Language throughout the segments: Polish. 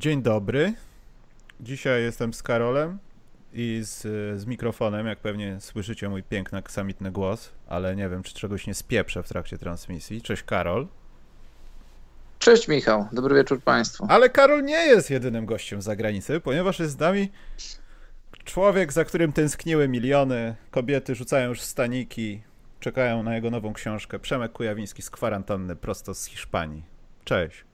Dzień dobry. Dzisiaj jestem z Karolem i z, z mikrofonem, jak pewnie słyszycie mój piękny, aksamitny głos, ale nie wiem, czy czegoś nie spieprzę w trakcie transmisji. Cześć Karol. Cześć Michał, dobry wieczór Państwu. Ale Karol nie jest jedynym gościem z zagranicy, ponieważ jest z nami człowiek, za którym tęskniły miliony, kobiety rzucają już staniki, czekają na jego nową książkę. Przemek Kujawiński z kwarantanny prosto z Hiszpanii. Cześć.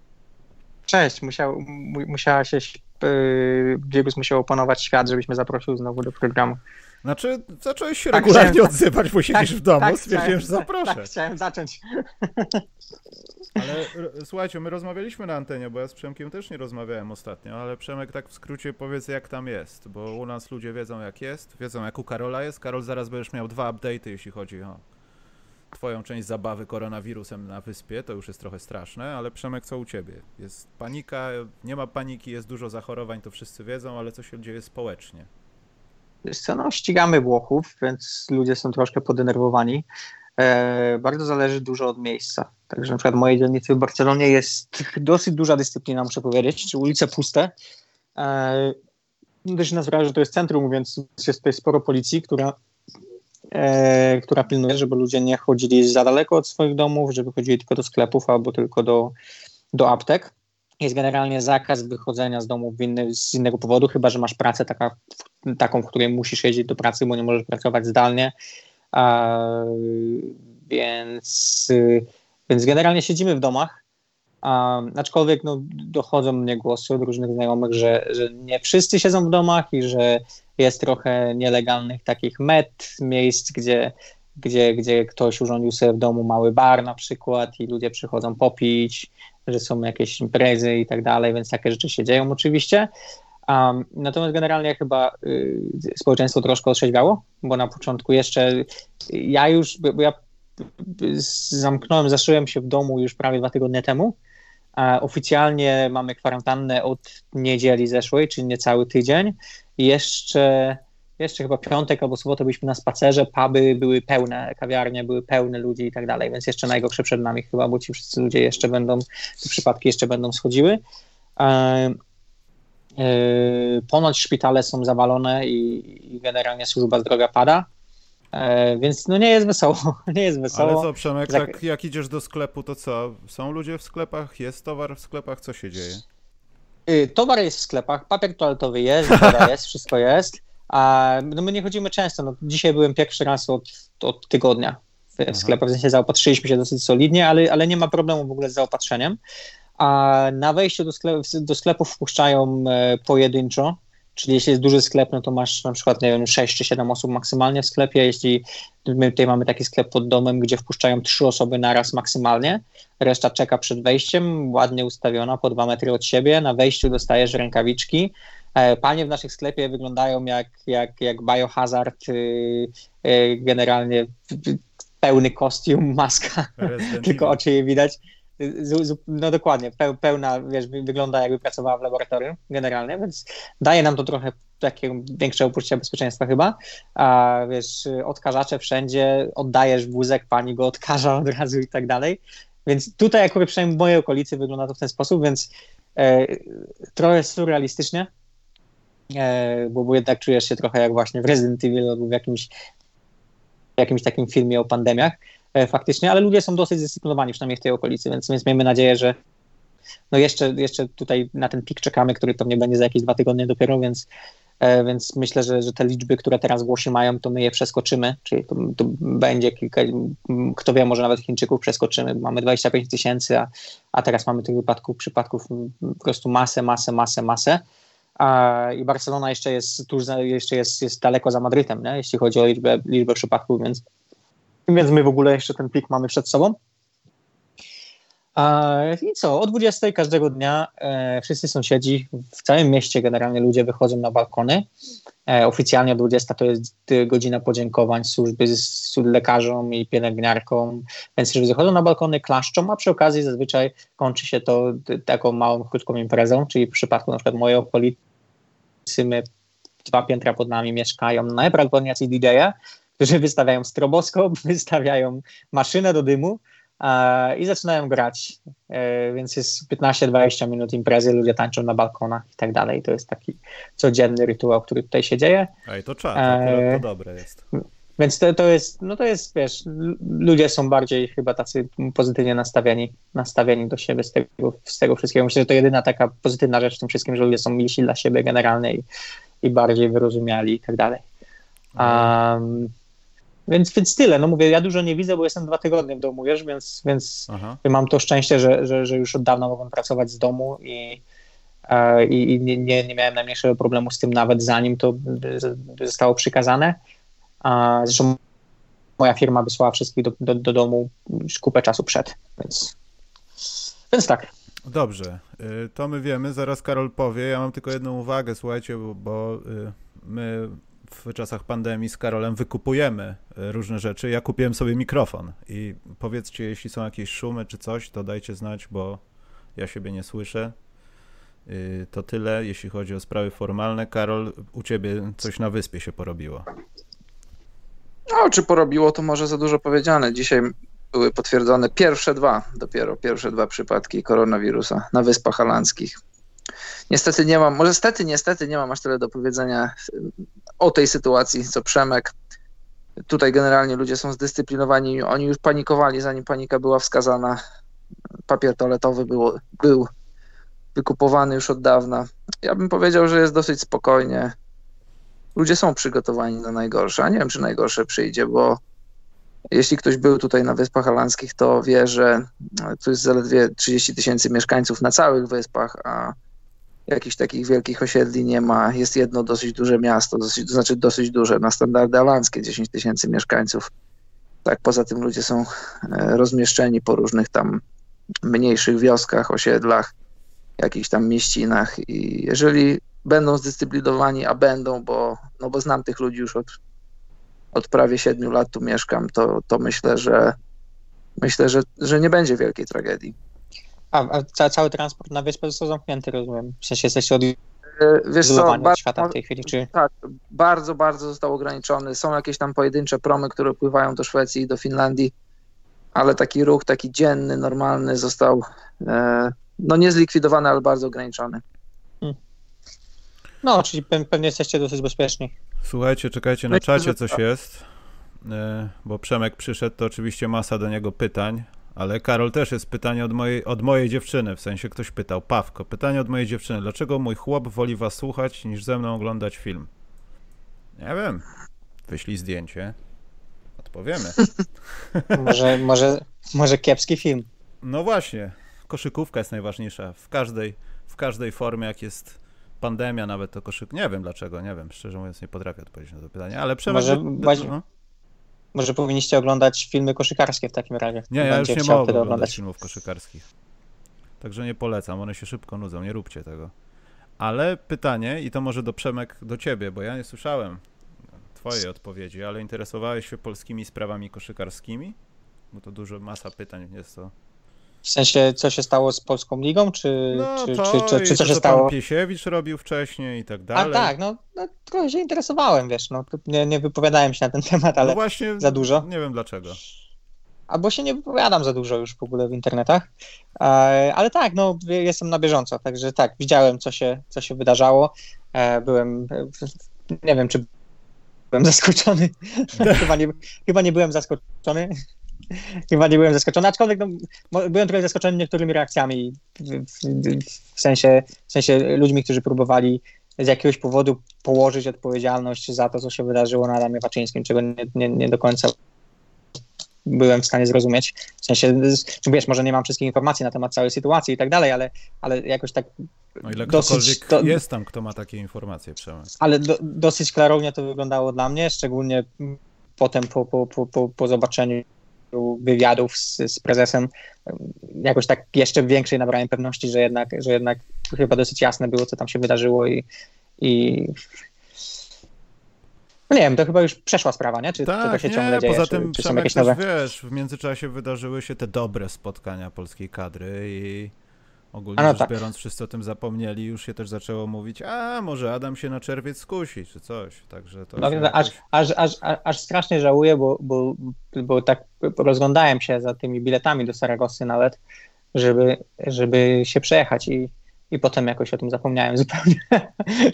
Cześć, musiał, musiała się, yy, Biegus musiał opanować świat, żebyś mnie zaprosił znowu do programu. Znaczy, zacząłeś się tak regularnie chciałem, odzywać, bo siedzisz tak, w domu, tak, stwierdziłem, że zaproszę. Tak, chciałem zacząć. Ale słuchajcie, my rozmawialiśmy na antenie, bo ja z Przemkiem też nie rozmawiałem ostatnio, ale Przemek tak w skrócie powiedz jak tam jest, bo u nas ludzie wiedzą jak jest, wiedzą jak u Karola jest. Karol, zaraz będziesz miał dwa update'y, jeśli chodzi o twoją część zabawy koronawirusem na wyspie, to już jest trochę straszne, ale Przemek, co u ciebie? Jest panika, nie ma paniki, jest dużo zachorowań, to wszyscy wiedzą, ale co się dzieje społecznie? Wiesz co, no ścigamy Włochów, więc ludzie są troszkę podenerwowani. E, bardzo zależy dużo od miejsca. Także na przykład w mojej dzielnicy w Barcelonie jest dosyć duża dyscyplina, muszę powiedzieć, czy ulice puste. E, dość nas że to jest centrum, więc jest tutaj sporo policji, która e, która pilnuje, żeby ludzie nie chodzili za daleko od swoich domów, żeby chodzili tylko do sklepów albo tylko do, do aptek. Jest generalnie zakaz wychodzenia z domu inny, z innego powodu, chyba że masz pracę taka, taką, w której musisz jeździć do pracy, bo nie możesz pracować zdalnie. Więc, więc generalnie siedzimy w domach. A, aczkolwiek no, dochodzą mnie głosy od różnych znajomych, że, że nie wszyscy siedzą w domach i że jest trochę nielegalnych takich met, miejsc, gdzie, gdzie, gdzie ktoś urządził sobie w domu mały bar na przykład i ludzie przychodzą popić, że są jakieś imprezy i tak dalej, więc takie rzeczy się dzieją oczywiście. Um, natomiast generalnie chyba y, społeczeństwo troszkę otrzeźwiało, bo na początku jeszcze ja już, bo ja zamknąłem, zaszyłem się w domu już prawie dwa tygodnie temu. Oficjalnie mamy kwarantannę od niedzieli zeszłej, czyli niecały tydzień. Jeszcze, jeszcze chyba piątek albo sobotę byliśmy na spacerze, puby były pełne, kawiarnie były pełne ludzi i tak dalej, więc jeszcze najgorsze przed nami chyba, bo ci wszyscy ludzie jeszcze będą, te przypadki jeszcze będą schodziły. E, ponoć szpitale są zawalone i, i generalnie służba zdrowia pada. E, więc no nie jest wesoło, nie jest wesoło. Ale co Przemek, tak jak idziesz do sklepu, to co? Są ludzie w sklepach, jest towar w sklepach, co się dzieje? Y, towar jest w sklepach, papier toaletowy jest, woda jest, wszystko jest. A no my nie chodzimy często. No, dzisiaj byłem pierwszy raz od, od tygodnia w, w sklepach, w sensie zaopatrzyliśmy się dosyć solidnie, ale, ale nie ma problemu w ogóle z zaopatrzeniem. A na wejściu do, sklep, do sklepów wpuszczają e, pojedynczo, czyli jeśli jest duży sklep, no to masz na przykład, nie wiem, 6 czy 7 osób maksymalnie w sklepie. Jeśli my tutaj mamy taki sklep pod domem, gdzie wpuszczają 3 osoby naraz maksymalnie, reszta czeka przed wejściem, ładnie ustawiona, po 2 metry od siebie. Na wejściu dostajesz rękawiczki. E, panie w naszych sklepie wyglądają jak, jak, jak biohazard, y, y, generalnie pełny kostium, maska, tylko oczy je widać no dokładnie, pełna, wiesz, wygląda jakby pracowała w laboratorium generalnie, więc daje nam to trochę takiego większego poczucia bezpieczeństwa chyba, a wiesz, odkażacze wszędzie, oddajesz wózek, pani go odkaża od razu i tak dalej, więc tutaj akurat przynajmniej w mojej okolicy wygląda to w ten sposób, więc e, trochę surrealistycznie, e, bo, bo jednak czujesz się trochę jak właśnie w Resident Evil albo w jakimś, w jakimś takim filmie o pandemiach, faktycznie, ale ludzie są dosyć zdyscyplinowani, przynajmniej w tej okolicy, więc, więc miejmy nadzieję, że no jeszcze, jeszcze tutaj na ten pik czekamy, który pewnie będzie za jakieś dwa tygodnie dopiero, więc, e, więc myślę, że, że te liczby, które teraz Włosi mają, to my je przeskoczymy, czyli to, to będzie kilka, kto wie, może nawet Chińczyków przeskoczymy, mamy 25 tysięcy, a, a teraz mamy tych wypadków, przypadków po prostu masę, masę, masę, masę. A, I Barcelona jeszcze jest tuż, jeszcze jest, jest daleko za Madrytem, nie? jeśli chodzi o liczbę, liczbę przypadków, więc więc my w ogóle jeszcze ten pik mamy przed sobą. I co, o 20 każdego dnia e, wszyscy sąsiedzi w całym mieście, generalnie ludzie wychodzą na balkony. E, oficjalnie o 20 to jest godzina podziękowań służby z lekarzom i pielęgniarkom, więc wszyscy wychodzą na balkony, klaszczą, a przy okazji zazwyczaj kończy się to taką małą, krótką imprezą, czyli w przypadku na przykład mojej okolicy my dwa piętra pod nami mieszkają najprawdopodobniej jacyś DJ-e, którzy wystawiają stroboskop, wystawiają maszynę do dymu, e, i zaczynają grać, e, więc jest 15-20 minut imprezy, ludzie tańczą na balkonach i tak dalej. To jest taki codzienny rytuał, który tutaj się dzieje. Ej, to czad, akurat to dobre jest. Więc to, to jest, no to jest, wiesz, ludzie są bardziej chyba tacy pozytywnie nastawieni, nastawieni do siebie z tego, z tego wszystkiego. Myślę, że to jedyna taka pozytywna rzecz w tym wszystkim, że ludzie są milsi dla siebie generalnie i, i bardziej wyrozumiali i tak dalej. Um, więc, więc tyle. No mówię, ja dużo nie widzę, bo jestem dwa tygodnie w domu, wiesz, więc, więc mam to szczęście, że, że, że już od dawna mogłem pracować z domu i, e, i, i nie, nie miałem najmniejszego problemu z tym, nawet zanim to zostało przykazane. Zresztą moja firma wysłała wszystkich do, do, do domu już kupę czasu przed, więc, więc tak. Dobrze, y, to my wiemy, zaraz Karol powie. Ja mam tylko jedną uwagę, słuchajcie, bo, bo y, my w czasach pandemii z Karolem wykupujemy y, różne rzeczy. Ja kupiłem sobie mikrofon i powiedzcie, jeśli są jakieś szumy czy coś, to dajcie znać, bo ja siebie nie słyszę. To tyle, jeśli chodzi o sprawy formalne. Karol, u ciebie coś na wyspie się porobiło. No, czy porobiło, to może za dużo powiedziane. Dzisiaj były potwierdzone pierwsze dwa, dopiero pierwsze dwa przypadki koronawirusa na Wyspach Holandzkich. Niestety nie mam, może stety, niestety nie mam aż tyle do powiedzenia o tej sytuacji, co Przemek. Tutaj generalnie ludzie są zdyscyplinowani, oni już panikowali, zanim panika była wskazana. Papier toaletowy było, był wykupowany już od dawna. Ja bym powiedział, że jest dosyć spokojnie ludzie są przygotowani na najgorsze, a nie wiem, czy najgorsze przyjdzie, bo jeśli ktoś był tutaj na Wyspach Holandzkich, to wie, że tu jest zaledwie 30 tysięcy mieszkańców na całych wyspach, a jakichś takich wielkich osiedli nie ma. Jest jedno dosyć duże miasto, dosyć, to znaczy dosyć duże, na standardy holandzkie 10 tysięcy mieszkańców. Tak, poza tym ludzie są e, rozmieszczeni po różnych tam mniejszych wioskach, osiedlach, jakichś tam mieścinach i jeżeli będą zdyscyplinowani, a będą, bo, no bo znam tych ludzi już od, od prawie siedmiu lat tu mieszkam, to, to myślę, że myślę, że, że nie będzie wielkiej tragedii. A, a cały transport na wyspę został zamknięty, rozumiem. W sensie jesteście od e, Wiesz co, bardzo, świata w tej chwili, czy... Tak, bardzo, bardzo został ograniczony. Są jakieś tam pojedyncze promy, które pływają do Szwecji i do Finlandii, ale taki ruch, taki dzienny, normalny został e, no nie zlikwidowany, ale bardzo ograniczony. No, czyli pewnie jesteście dosyć bezpieczni. Słuchajcie, czekajcie, na czacie coś jest, e, bo Przemek przyszedł, to oczywiście masa do niego pytań, ale Karol też jest pytanie od mojej, od mojej dziewczyny, w sensie ktoś pytał, Pawko, pytanie od mojej dziewczyny, dlaczego mój chłop woli was słuchać niż ze mną oglądać film? Nie wiem, wyślij zdjęcie, odpowiemy. może, może, może kiepski film. No właśnie, koszykówka jest najważniejsza w każdej, w każdej formie, jak jest pandemia, nawet to koszyk. Nie wiem dlaczego, nie wiem. Szczerze mówiąc, nie potrafię odpowiedzieć na to pytanie, ale Przemek... Może, no. Może powinniście oglądać filmy koszykarskie w takim razie. Nie, ja już nie mogę oglądać, oglądać filmów koszykarskich. Także nie polecam, one się szybko nudzą, nie róbcie tego. Ale pytanie, i to może do Przemek, do ciebie, bo ja nie słyszałem twojej odpowiedzi, ale interesowałeś się polskimi sprawami koszykarskimi? Bo to dużo, masa pytań jest to w sensie, co się stało z Polską Ligą, czy, no, czy, to, czy, czy, czy co się stało? Pan Piesiewicz robił wcześniej i tak dalej. A tak, no, no trochę się interesowałem, wiesz, no, nie, nie wypowiadałem się na ten temat, ale no właśnie, za dużo. Nie wiem dlaczego. Albo się nie wypowiadam za dużo już w ogóle w internetach, e, ale tak, no jestem na bieżąco, także tak, widziałem co się, co się wydarzało, e, byłem, nie wiem czy byłem zaskoczony, chyba, nie, chyba nie byłem zaskoczony, chyba nie byłem zaskoczony, aczkolwiek no, byłem trochę zaskoczony niektórymi reakcjami, w, sensie, w sensie ludźmi, którzy próbowali z jakiegoś powodu położyć odpowiedzialność za to, co się wydarzyło na Adamie Waczyńskim, czego nie, nie, nie do końca byłem w stanie zrozumieć. W sensie, wiesz, może nie mam wszystkich informacji na temat całej sytuacji i tak dalej, ale, ale jakoś tak. No ile dosyć, to, jest tam, kto ma takie informacje, Przemek. Ale do, dosyć klarownie to wyglądało dla mnie, szczególnie potem po, po, po, po, po zobaczeniu wywiadów z, z prezesem, jakoś tak jeszcze większej nabrałem pewności, że jednak, że jednak chyba dosyć jasne było, co tam się wydarzyło i, i no nie wiem, to chyba już przeszła sprawa, nie? Czy, tak, to się nie, ciągle dzieje? Poza tym, czy, czy jakieś nowe? wiesz, w międzyczasie wydarzyły się te dobre spotkania polskiej kadry i Ogólnie no rzecz tak. biorąc, wszyscy o tym zapomnieli, już się też zaczęło mówić, a może Adam się na czerwiec skusi, czy coś, także to No, jakoś... aż, aż, aż, aż strasznie żałuję, bo, bo, bo tak rozglądałem się za tymi biletami do Saragossy nawet, żeby, żeby się przejechać i, i potem jakoś o tym zapomniałem zupełnie,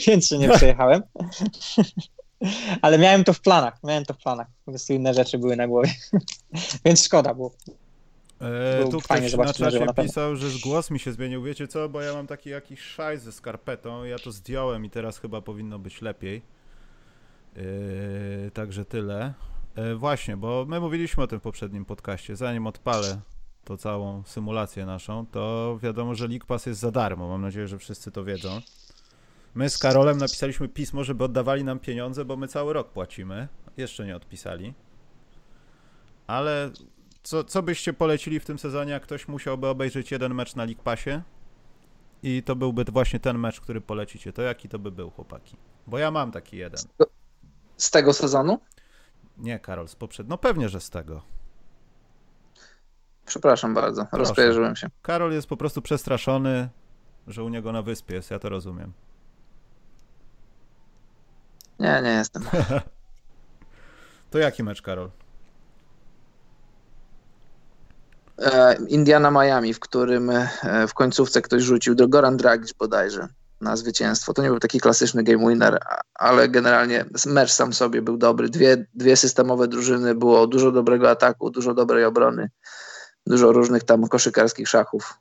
więc się nie przejechałem. Ale miałem to w planach, miałem to w planach. Po prostu inne rzeczy były na głowie. Więc szkoda, bo E, tu ktoś na zobaczyć na żywo czacie na pewno. pisał, że głos mi się zmienił. Wiecie co, bo ja mam taki jakiś szaj ze skarpetą, ja to zdjąłem i teraz chyba powinno być lepiej. Yy, także tyle. E, właśnie, bo my mówiliśmy o tym w poprzednim podcaście. Zanim odpalę tą całą symulację naszą, to wiadomo, że League Pass jest za darmo. Mam nadzieję, że wszyscy to wiedzą. My z Karolem napisaliśmy pismo, żeby oddawali nam pieniądze, bo my cały rok płacimy. Jeszcze nie odpisali. Ale co, co byście polecili w tym sezonie, jak ktoś musiałby obejrzeć jeden mecz na League Passie? I to byłby właśnie ten mecz, który polecicie. To jaki to by był, chłopaki? Bo ja mam taki jeden. Z tego sezonu? Nie, Karol, z poprzedniego. No pewnie, że z tego. Przepraszam bardzo, rozkojarzyłem się. Karol jest po prostu przestraszony, że u niego na wyspie jest, ja to rozumiem. Nie, nie jestem. To jaki mecz, Karol? E, Indiana Miami, w którym e, w końcówce ktoś rzucił do Goran Dragic bodajże na zwycięstwo. To nie był taki klasyczny game winner, ale generalnie mecz sam sobie był dobry. Dwie, dwie systemowe drużyny, było dużo dobrego ataku, dużo dobrej obrony, dużo różnych tam koszykarskich szachów.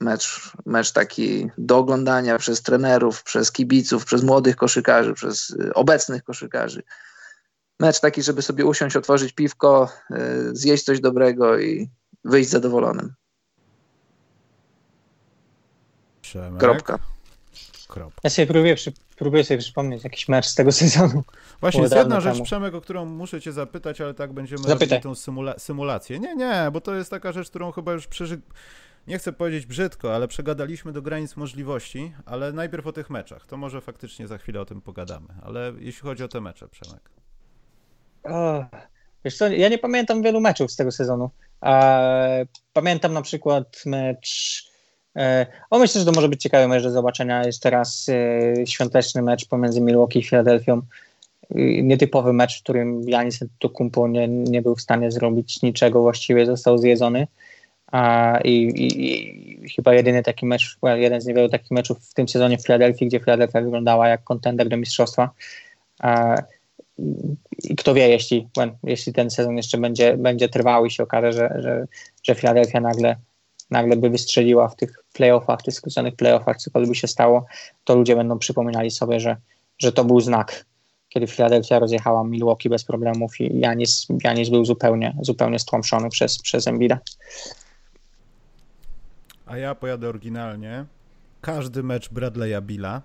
Mecz, mecz taki do oglądania przez trenerów, przez kibiców, przez młodych koszykarzy, przez y, obecnych koszykarzy. Mecz taki, żeby sobie usiąść, otworzyć piwko, y, zjeść coś dobrego i wyjść zadowolonym. Przemek. Kropka. Kropka. ja sobie próbuję, przy, próbuję sobie przypomnieć jakiś mecz z tego sezonu. Właśnie jest jedna rzecz, temu. Przemek, o którą muszę cię zapytać, ale tak będziemy Zapytaj. robili tą symula- symulację. Nie, nie, bo to jest taka rzecz, którą chyba już przeży... Nie chcę powiedzieć brzydko, ale przegadaliśmy do granic możliwości, ale najpierw o tych meczach. To może faktycznie za chwilę o tym pogadamy. Ale jeśli chodzi o te mecze, Przemek. O, wiesz co, ja nie pamiętam wielu meczów z tego sezonu. Pamiętam na przykład mecz. E, o, myślę, że to może być ciekawy mecz do zobaczenia. Jest teraz e, świąteczny mecz pomiędzy Milwaukee i Filadelfią. Nietypowy mecz, w którym Janis Antetokounmpo nie, nie był w stanie zrobić niczego właściwie, został zjedzony. A, i, i, I chyba jedyny taki mecz, jeden z niewielu takich meczów w tym sezonie w Filadelfii, gdzie Filadelfia wyglądała jak kontender do mistrzostwa. I kto wie, jeśli, jeśli ten sezon jeszcze będzie, będzie trwał i się okaże, że, że, że Philadelphia nagle, nagle by wystrzeliła w tych playoffach, tych skróconych playoffach, cokolwiek by się stało, to ludzie będą przypominali sobie, że, że to był znak, kiedy Philadelphia rozjechała Milwaukee bez problemów i Janis, Janis był zupełnie, zupełnie stłamszony przez, przez Embida. A ja pojadę oryginalnie. Każdy mecz Bradley'a Billa.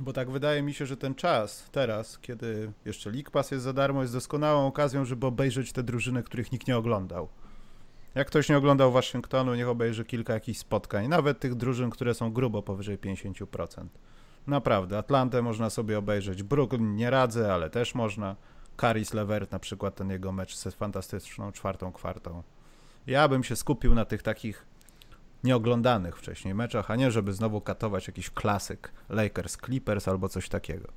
Bo tak wydaje mi się, że ten czas teraz, kiedy jeszcze League Pass jest za darmo, jest doskonałą okazją, żeby obejrzeć te drużyny, których nikt nie oglądał. Jak ktoś nie oglądał Waszyngtonu, niech obejrzy kilka jakichś spotkań, nawet tych drużyn, które są grubo powyżej 50%. Naprawdę, Atlantę można sobie obejrzeć, Brooklyn nie radzę, ale też można. Caris Levert na przykład, ten jego mecz z fantastyczną czwartą kwartą. Ja bym się skupił na tych takich nieoglądanych wcześniej meczach, a nie żeby znowu katować jakiś klasyk Lakers, Clippers albo coś takiego.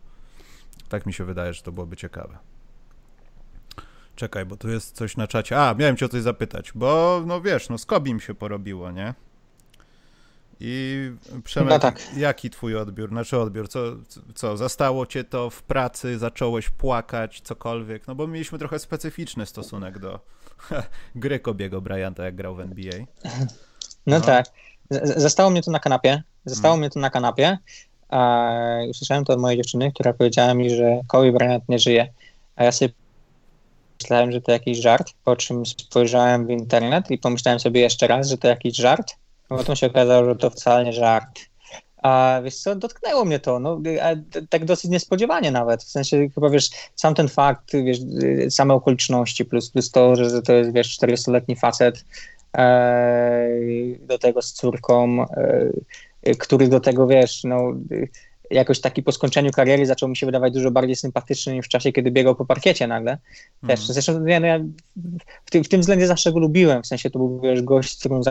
Tak mi się wydaje, że to byłoby ciekawe. Czekaj, bo tu jest coś na czacie. A, miałem cię o coś zapytać, bo no wiesz, no z Kobim się porobiło, nie? I Przemek, No tak. jaki twój odbiór? Znaczy odbiór, co, co, zastało cię to w pracy, zacząłeś płakać, cokolwiek? No bo mieliśmy trochę specyficzny stosunek do gry Kobiego Bryanta, jak grał w NBA. No, No. tak. Z- Zostało mnie to na kanapie. Zostało Mm. mnie to na kanapie. A usłyszałem to od mojej dziewczyny, która powiedziała mi, że Kobe Bryant nie żyje. A ja sobie myślałem, że to jakiś żart, po czym spojrzałem w internet i pomyślałem sobie jeszcze raz, że to jakiś żart. A potem się okazało, że to wcale nie żart. A wiesz co, dotknęło mnie to, no, tak dosyć niespodziewanie nawet, w sensie chyba wiesz, sam ten fakt, wiesz, y, same okoliczności, plus, plus to, że, to jest, wiesz, 40-letni facet, do tego z córką, e, który do tego, wiesz, no, jakoś taki po skończeniu kariery zaczął mi się wydawać dużo bardziej sympatyczny niż w czasie, kiedy biegał po parkiecie nagle. Też, Mhm. zresztą ja, no, ja w, tym, w tym względzie zawsze go lubiłem, w sensie to był, wiesz, gość, z którym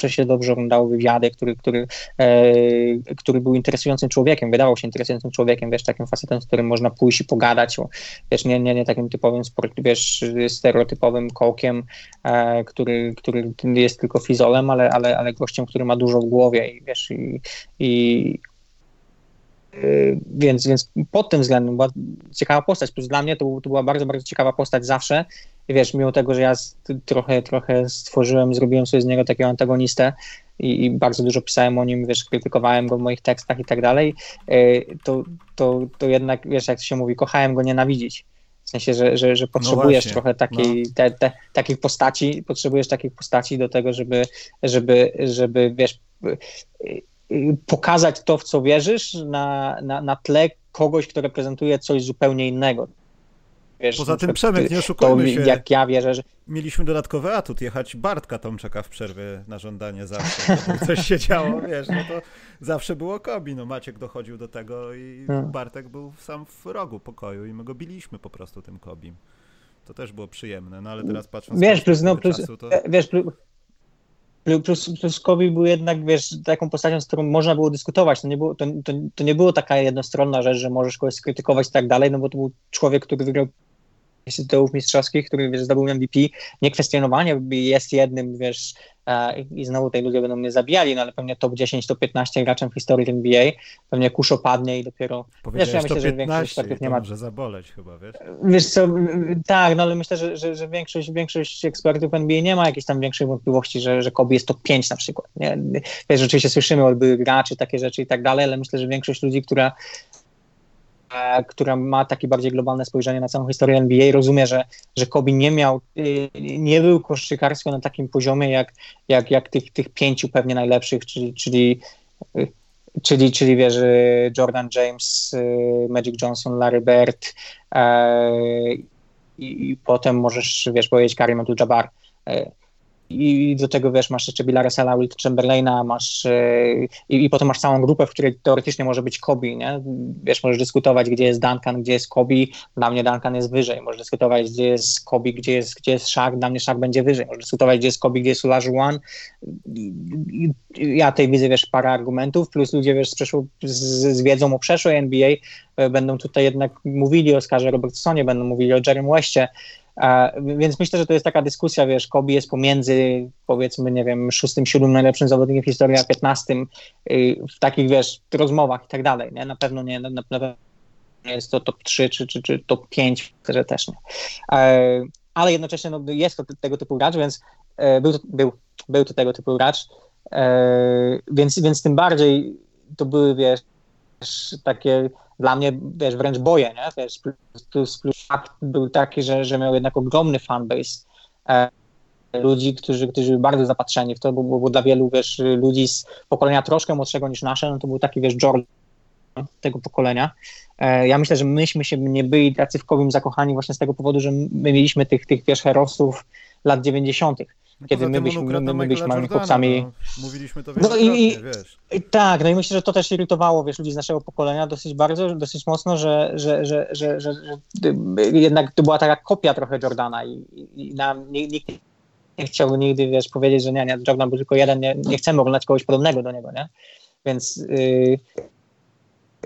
się dobrze oglądało wywiady, który, który, e, który był interesującym człowiekiem, wydawał się interesującym człowiekiem, wiesz, takim facetem, z którym można pójść i pogadać, wiesz, nie, nie, nie takim typowym, sport, wiesz, stereotypowym kołkiem, e, który, który jest tylko fizolem, ale, ale, ale gościem, który ma dużo w głowie i wiesz, i, i więc, więc pod tym względem była ciekawa postać. Plus dla mnie to, to była bardzo, bardzo ciekawa postać zawsze. Wiesz, mimo tego, że ja trochę, trochę stworzyłem, zrobiłem sobie z niego takiego antagonistę i, i, bardzo dużo pisałem o nim, wiesz, krytykowałem go w moich tekstach i tak dalej, y, to, to, to jednak, wiesz, jak to się mówi, kochałem go nienawidzić. W sensie, że, że, że potrzebujesz no trochę takiej, no. te, te, takich postaci, potrzebujesz takich postaci do tego, żeby, żeby, żeby wiesz, pokazać to, w co wierzysz, na, na, na tle kogoś, kto reprezentuje coś zupełnie innego. Wiesz, Poza tym Przemek, nie oszukujmy się. Jak ja wierzę, że... Mieliśmy dodatkowy atut, jechać Bartka Tomczaka w przerwie na żądanie zawsze. Coś się działo, wiesz, no to zawsze było Kobi, no Maciek dochodził do tego i hmm. Bartek był sam w rogu pokoju i my go biliśmy po prostu tym Kobim. To też było przyjemne, no ale teraz patrząc wiesz, plus, no, plus, czasu, to... Wiesz, plus, Plus, plus Kobe był jednak, wiesz, taką postacią, z którą można było dyskutować. To nie było, to, to, to nie było taka jednostronna rzecz, że możesz kogoś skrytykować i tak dalej, no bo to był człowiek, który wygrał tytułów mistrzowskich, który wiesz, zdobył MVP, niekwestionowanie jest jednym, wiesz, i znowu tej ludzie będą mnie zabijali, no ale pewnie top 10, top 15 graczem w historii NBA, pewnie kusz opadnie i dopiero, wiesz, ja myślę, że większość ekspertów nie ma... może zaboleć chyba, wiesz? Wiesz co, tak, no ale myślę, że, że, że większość, większość ekspertów NBA nie ma jakichś tam większych wątpliwości, że, że Kobe jest top 5 na przykład, nie? Wiesz, rzeczywiście słyszymy od byłych graczy, takie rzeczy i tak dalej, ale myślę, że większość ludzi, która która ma takie bardziej globalne spojrzenie na całą historię NBA, rozumie, że, że Kobe nie miał, y, nie był koszykarstwo na takim poziomie jak, jak, jak tych, tych pięciu pewnie najlepszych, czyli, czyli y, czyli, czyli wiesz, Jordan James, y, Magic Johnson, Larry Bird e, i, i potem możesz, wiesz, powiedzieć Karim Abdul-Jabbar. E, i do tego wiesz, masz jeszcze Billa Russella, Will Chamberlaina, masz yy, i, potem masz całą grupę, w której teoretycznie może być Kobe, nie? Wiesz, możesz dyskutować, gdzie jest Duncan, gdzie jest Kobe, dla mnie Duncan jest wyżej, możesz dyskutować, gdzie jest Kobe, gdzie jest, gdzie jest Shaq, dla mnie Shaq będzie wyżej, możesz dyskutować, gdzie jest Kobe, gdzie jest Olajuwon. Ja tej widzę, wiesz, parę argumentów, plus ludzie, wiesz, z, przeszło, z, z wiedzą o przeszłej NBA e, będą tutaj jednak mówili o Oscarze Robertsonie, będą mówili o Jeremy Westie, więc myślę, że to jest taka dyskusja, wiesz, Kobe jest pomiędzy, powiedzmy, nie wiem, szóstym, siódmym najlepszym zawodnikiem w historii, a piętnastym y, w takich, wiesz, rozmowach i tak dalej, nie? Na pewno nie, na, na pewno jest to top 3 czy, czy, czy top 5, że też nie. E, ale jednocześnie no, jest to tego typu gracz, więc e, był to, był, był to tego typu gracz, e, więc, więc tym bardziej to były, wiesz, takie dla mnie, wiesz, wręcz boję, nie? Wiesz, plus, plus fakt był taki, że, że miał jednak ogromny fanbase e, ludzi, którzy, którzy byli bardzo zapatrzeni w to, bo, bo, dla wielu, wiesz, ludzi z pokolenia troszkę młodszego niż nasze, no to był taki, wiesz, Jordan tego pokolenia. E, ja myślę, że myśmy się nie byli tacy w Kowim zakochani właśnie z tego powodu, że my mieliśmy tych, tych wiesz, herosów lat 90 no kiedy my byliśmy, my, my byliśmy małymi chłopcami. No, mówiliśmy to no i, wiesz. I, tak, no i myślę, że to też irytowało wiesz, ludzi z naszego pokolenia dosyć bardzo, dosyć mocno, że, że, że, że, że, że jednak to była taka kopia trochę Jordana i, i nam nikt nie chciał nigdy, wiesz, powiedzieć, że nie, nie, Jordan był tylko jeden, nie, nie chcemy oglądać kogoś podobnego do niego, nie? Więc yy,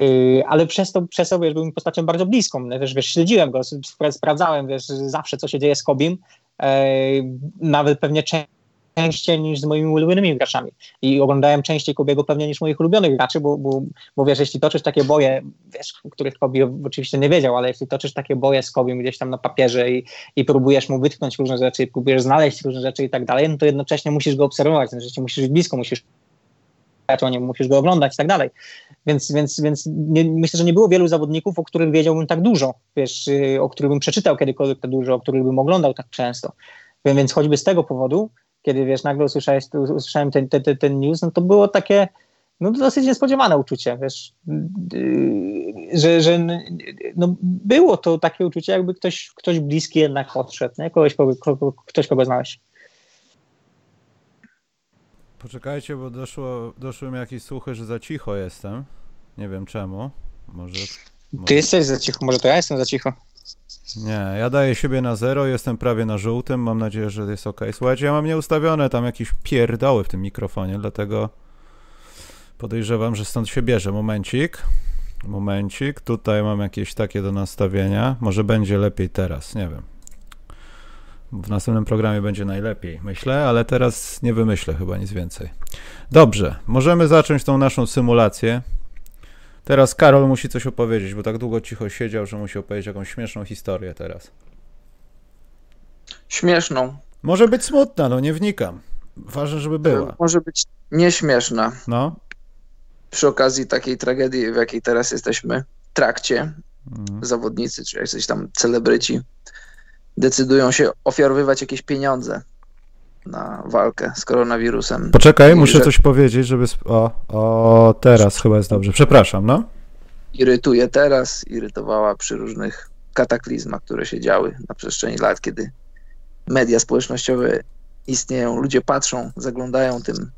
yy, ale przez to, przez to wiesz, był mi postacią bardzo bliską, wiesz, wiesz, śledziłem go, sprawdzałem, wiesz, zawsze co się dzieje z Kobim, nawet pewnie częściej niż z moimi ulubionymi graczami. I oglądałem częściej Kobiego pewnie niż moich ulubionych graczy, bo, bo, bo wiesz, jeśli toczysz takie boje, wiesz, których Kobi oczywiście nie wiedział, ale jeśli toczysz takie boje z Kobiem gdzieś tam na papierze i, i próbujesz mu wytknąć różne rzeczy, próbujesz znaleźć różne rzeczy i tak dalej, no to jednocześnie musisz go obserwować, znaczy musisz być blisko, musisz nie musisz go oglądać i tak dalej. Więc, więc, więc nie, myślę, że nie było wielu zawodników, o których wiedziałbym tak dużo, wiesz, y, o których bym przeczytał kiedykolwiek tak dużo, o których bym oglądał tak często. Więc choćby z tego powodu, kiedy wiesz, nagle usłyszałeś, usłyszałem ten, ten, ten news, no to było takie no, dosyć niespodziewane uczucie, wiesz, y, że, że no, było to takie uczucie, jakby ktoś, ktoś bliski jednak odszedł, nie? Kogoś, kogo, ktoś, kogo znałeś. Poczekajcie, bo doszło, doszły mi jakieś słuchy, że za cicho jestem. Nie wiem czemu. Może, może... Ty jesteś za cicho, może to ja jestem za cicho. Nie, ja daję siebie na zero, jestem prawie na żółtym, mam nadzieję, że jest ok. Słuchajcie, ja mam nieustawione tam jakieś pierdoły w tym mikrofonie, dlatego podejrzewam, że stąd się bierze. Momencik, momencik, tutaj mam jakieś takie do nastawienia, może będzie lepiej teraz, nie wiem. W następnym programie będzie najlepiej, myślę, ale teraz nie wymyślę chyba nic więcej. Dobrze, możemy zacząć tą naszą symulację. Teraz Karol musi coś opowiedzieć, bo tak długo cicho siedział, że musi opowiedzieć jakąś śmieszną historię teraz. Śmieszną. Może być smutna, no nie wnikam. Ważne, żeby była. Może być nieśmieszna. No. Przy okazji takiej tragedii, w jakiej teraz jesteśmy, w trakcie, Mhm. zawodnicy czy jacyś tam celebryci decydują się ofiarowywać jakieś pieniądze na walkę z koronawirusem. Poczekaj, I muszę że- coś powiedzieć, żeby. O, o, teraz chyba jest dobrze. Przepraszam, no. Irytuje teraz, irytowała przy różnych kataklizmach, które się działy na przestrzeni lat, kiedy media społecznościowe istnieją, ludzie patrzą, zaglądają tym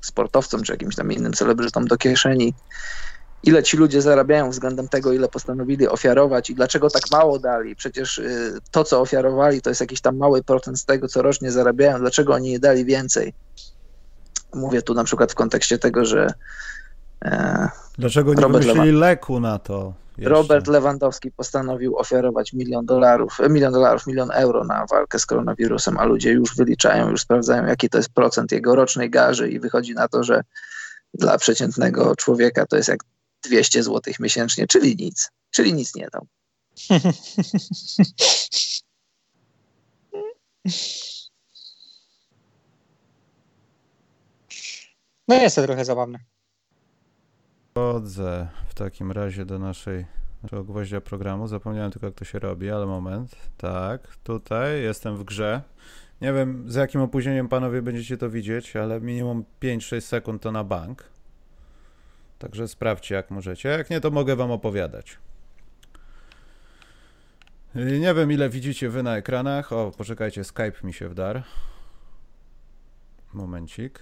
sportowcom czy jakimś tam innym celebrytom do kieszeni. Ile ci ludzie zarabiają względem tego, ile postanowili ofiarować i dlaczego tak mało dali? Przecież y, to, co ofiarowali, to jest jakiś tam mały procent z tego, co rocznie zarabiają. Dlaczego oni nie dali więcej? Mówię tu na przykład w kontekście tego, że e, Dlaczego nie Robert wymyślili leku na to? jeszcze? Robert Lewandowski postanowił ofiarować milion dolarów, e, milion dolarów, milion euro na walkę z koronawirusem, a ludzie już wyliczają, już sprawdzają, jaki to jest procent jego rocznej garzy i wychodzi na to, że dla przeciętnego człowieka to jest jak 200 zł miesięcznie, czyli nic, czyli nic nie dał. No jest to trochę zabawne. Wchodzę w takim razie do naszej, naszego gwoździa programu. Zapomniałem tylko, jak to się robi, ale moment. Tak, tutaj jestem w grze. Nie wiem, z jakim opóźnieniem panowie będziecie to widzieć, ale minimum 5-6 sekund to na bank. Także sprawdźcie, jak możecie. Jak nie, to mogę wam opowiadać. Yy, Nie wiem, ile widzicie wy na ekranach. O, poczekajcie, Skype mi się wdarł. Momencik.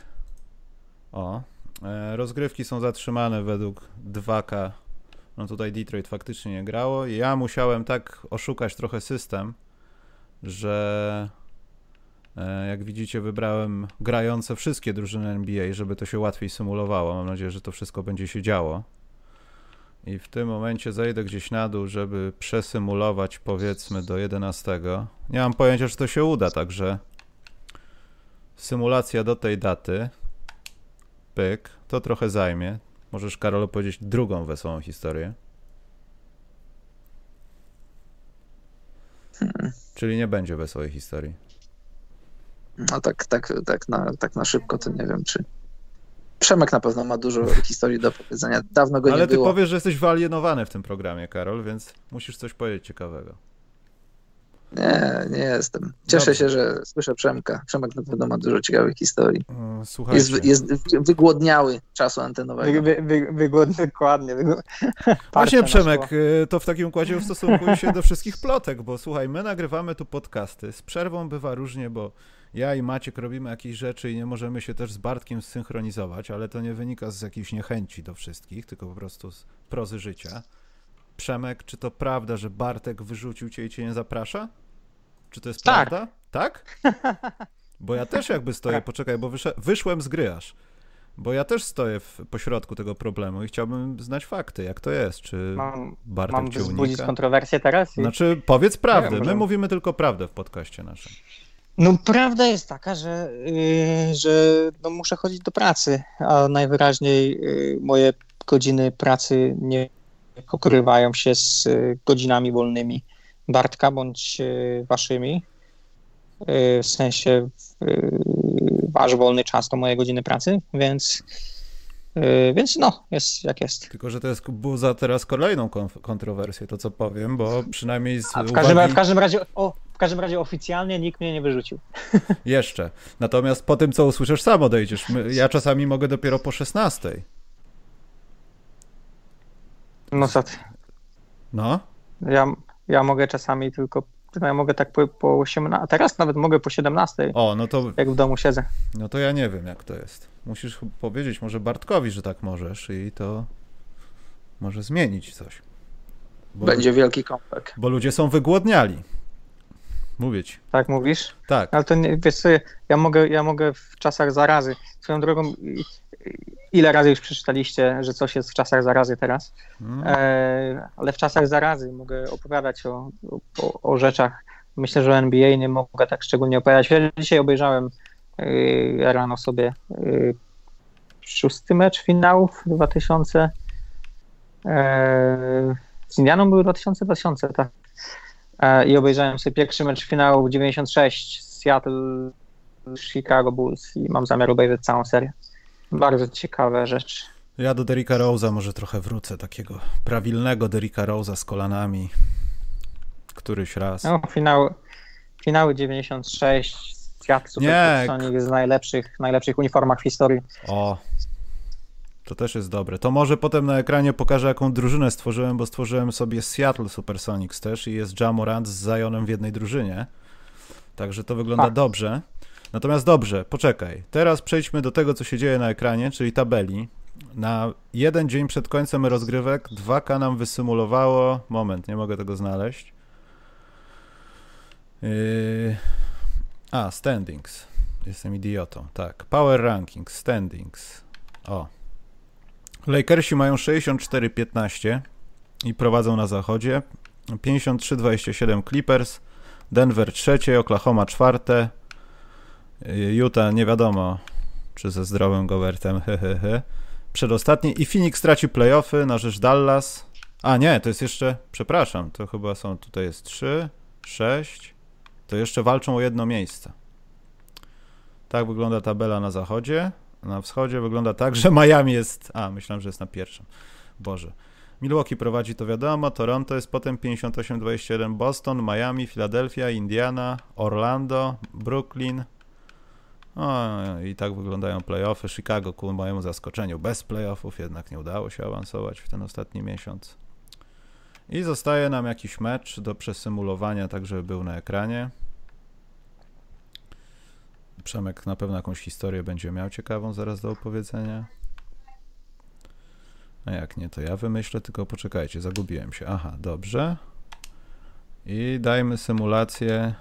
O, E, Rozgrywki są zatrzymane według 2K. No tutaj Detroit faktycznie nie grało. Ja musiałem tak oszukać trochę system, że jak widzicie wybrałem grające wszystkie drużyny NBA, żeby to się łatwiej symulowało. Mam nadzieję, że to wszystko będzie się działo. I w tym momencie zejdę gdzieś na dół, żeby przesymulować powiedzmy do 11. Nie mam pojęcia, czy to się uda, także symulacja do tej daty. Pyk, to trochę zajmie. Możesz, Karol, opowiedzieć drugą wesołą historię. Czyli nie będzie wesołej historii. No tak, tak, tak, na, tak na szybko to nie wiem, czy... Przemek na pewno ma dużo historii do powiedzenia. Dawno go Ale nie ty było. powiesz, że jesteś wyalienowany w tym programie, Karol, więc musisz coś powiedzieć ciekawego. Nie, nie jestem. Cieszę Dobrze. się, że słyszę Przemka. Przemek na pewno ma dużo ciekawych historii. Mm, Słuchajcie. Jest, jest wygłodniały czasu antenowego. Wy, wy, wy, wygodnie, dokładnie. Właśnie, Przemek, y, to w takim układzie ustosunkuj się do wszystkich plotek, bo słuchaj, my nagrywamy tu podcasty. Z przerwą bywa różnie, bo ja i Maciek robimy jakieś rzeczy i nie możemy się też z Bartkiem zsynchronizować, ale to nie wynika z jakiejś niechęci do wszystkich, tylko po prostu z prozy życia. Przemek, czy to prawda, że Bartek wyrzucił cię i cię nie zaprasza? Czy to jest Tak. prawda? Tak? Bo ja też jakby stoję, poczekaj, bo wyszłem z gry aż. Bo ja też stoję w pośrodku tego problemu i chciałbym znać fakty, jak to jest. Czy Mam, Bartek mam cię unika? kontrowersję teraz? I... Znaczy, powiedz prawdę. My może- mówimy tylko prawdę w podcaście naszym. No prawda jest taka, że, yy, że no, muszę chodzić do pracy, a najwyraźniej yy, moje godziny pracy nie pokrywają się z yy, godzinami wolnymi Bartka bądź yy, waszymi. Yy, w sensie yy, wasz wolny czas to moje godziny pracy, więc, więc no, jest jak jest. Tylko, że to jest buza teraz kolejną kontrowersję, to co powiem, bo przynajmniej z A w każdym, uwagi... w każdym razie, o, w każdym razie oficjalnie nikt mnie nie wyrzucił. Jeszcze. Natomiast po tym, co usłyszysz, sam odejdziesz. Ja czasami mogę dopiero po 16. No co ty. No, Ja, ja mogę czasami tylko, no ja mogę tak po, po 18, a teraz nawet mogę po 17, o, no to, jak w domu siedzę. no to ja nie wiem, jak to jest. Musisz powiedzieć może Bartkowi, że tak możesz i to może zmienić coś. Bo, Będzie wielki comeback. bo ludzie są wygłodniali. Mówię ci. Tak mówisz? Tak. Ale to nie, wiesz co, ja mogę, ja mogę w czasach zarazy. Swoją drogą, ile razy już przeczytaliście, że coś jest w czasach zarazy teraz? Mm. E, ale w czasach zarazy mogę opowiadać o, o, o rzeczach. Myślę, że o NBA nie mogę tak szczególnie opowiadać. Ja dzisiaj obejrzałem e, rano sobie e, szósty mecz finałów 2000. E, z Indianą były 2000, 2000, tak. E, I obejrzałem sobie pierwszy mecz finału 96 Seattle Chicago Bulls i mam zamiar obejrzeć całą serię. Bardzo ciekawe rzeczy. Ja do Derricka Rose'a może trochę wrócę, takiego prawilnego Derricka Rose'a z kolanami. Któryś raz. No, finał, finały 96, Seattle. Supersonic z najlepszych, najlepszych uniformach w historii. O, to też jest dobre. To może potem na ekranie pokażę, jaką drużynę stworzyłem, bo stworzyłem sobie Seattle Supersonics też i jest Jamorant z Zionem w jednej drużynie. Także to wygląda A. dobrze. Natomiast dobrze, poczekaj. Teraz przejdźmy do tego, co się dzieje na ekranie, czyli tabeli. Na jeden dzień przed końcem rozgrywek 2K nam wysymulowało. Moment, nie mogę tego znaleźć. Yy... A, standings. Jestem idiotą, tak. Power rankings, standings. O. Lakersi mają 64-15 i prowadzą na zachodzie. 53-27 Clippers. Denver trzecie, Oklahoma czwarte. Y, Utah nie wiadomo, czy ze zdrowym Gobertem, hehehe. Przedostatni i Phoenix traci playoffy na rzecz Dallas. A nie, to jest jeszcze, przepraszam, to chyba są, tutaj jest 3, 6, to jeszcze walczą o jedno miejsce. Tak wygląda tabela na zachodzie. Na wschodzie wygląda tak, że Miami jest. A, myślałem, że jest na pierwszym. Boże. Milwaukee prowadzi to wiadomo, Toronto jest potem 58-21, Boston, Miami, Philadelphia, Indiana, Orlando, Brooklyn. O, i tak wyglądają playoffy. Chicago ku mojemu zaskoczeniu bez playoffów, jednak nie udało się awansować w ten ostatni miesiąc. I zostaje nam jakiś mecz do przesymulowania, tak żeby był na ekranie. Przemek na pewno jakąś historię będzie miał ciekawą zaraz do opowiedzenia. A jak nie, to ja wymyślę, tylko poczekajcie, zagubiłem się. Aha, dobrze. I dajmy symulację.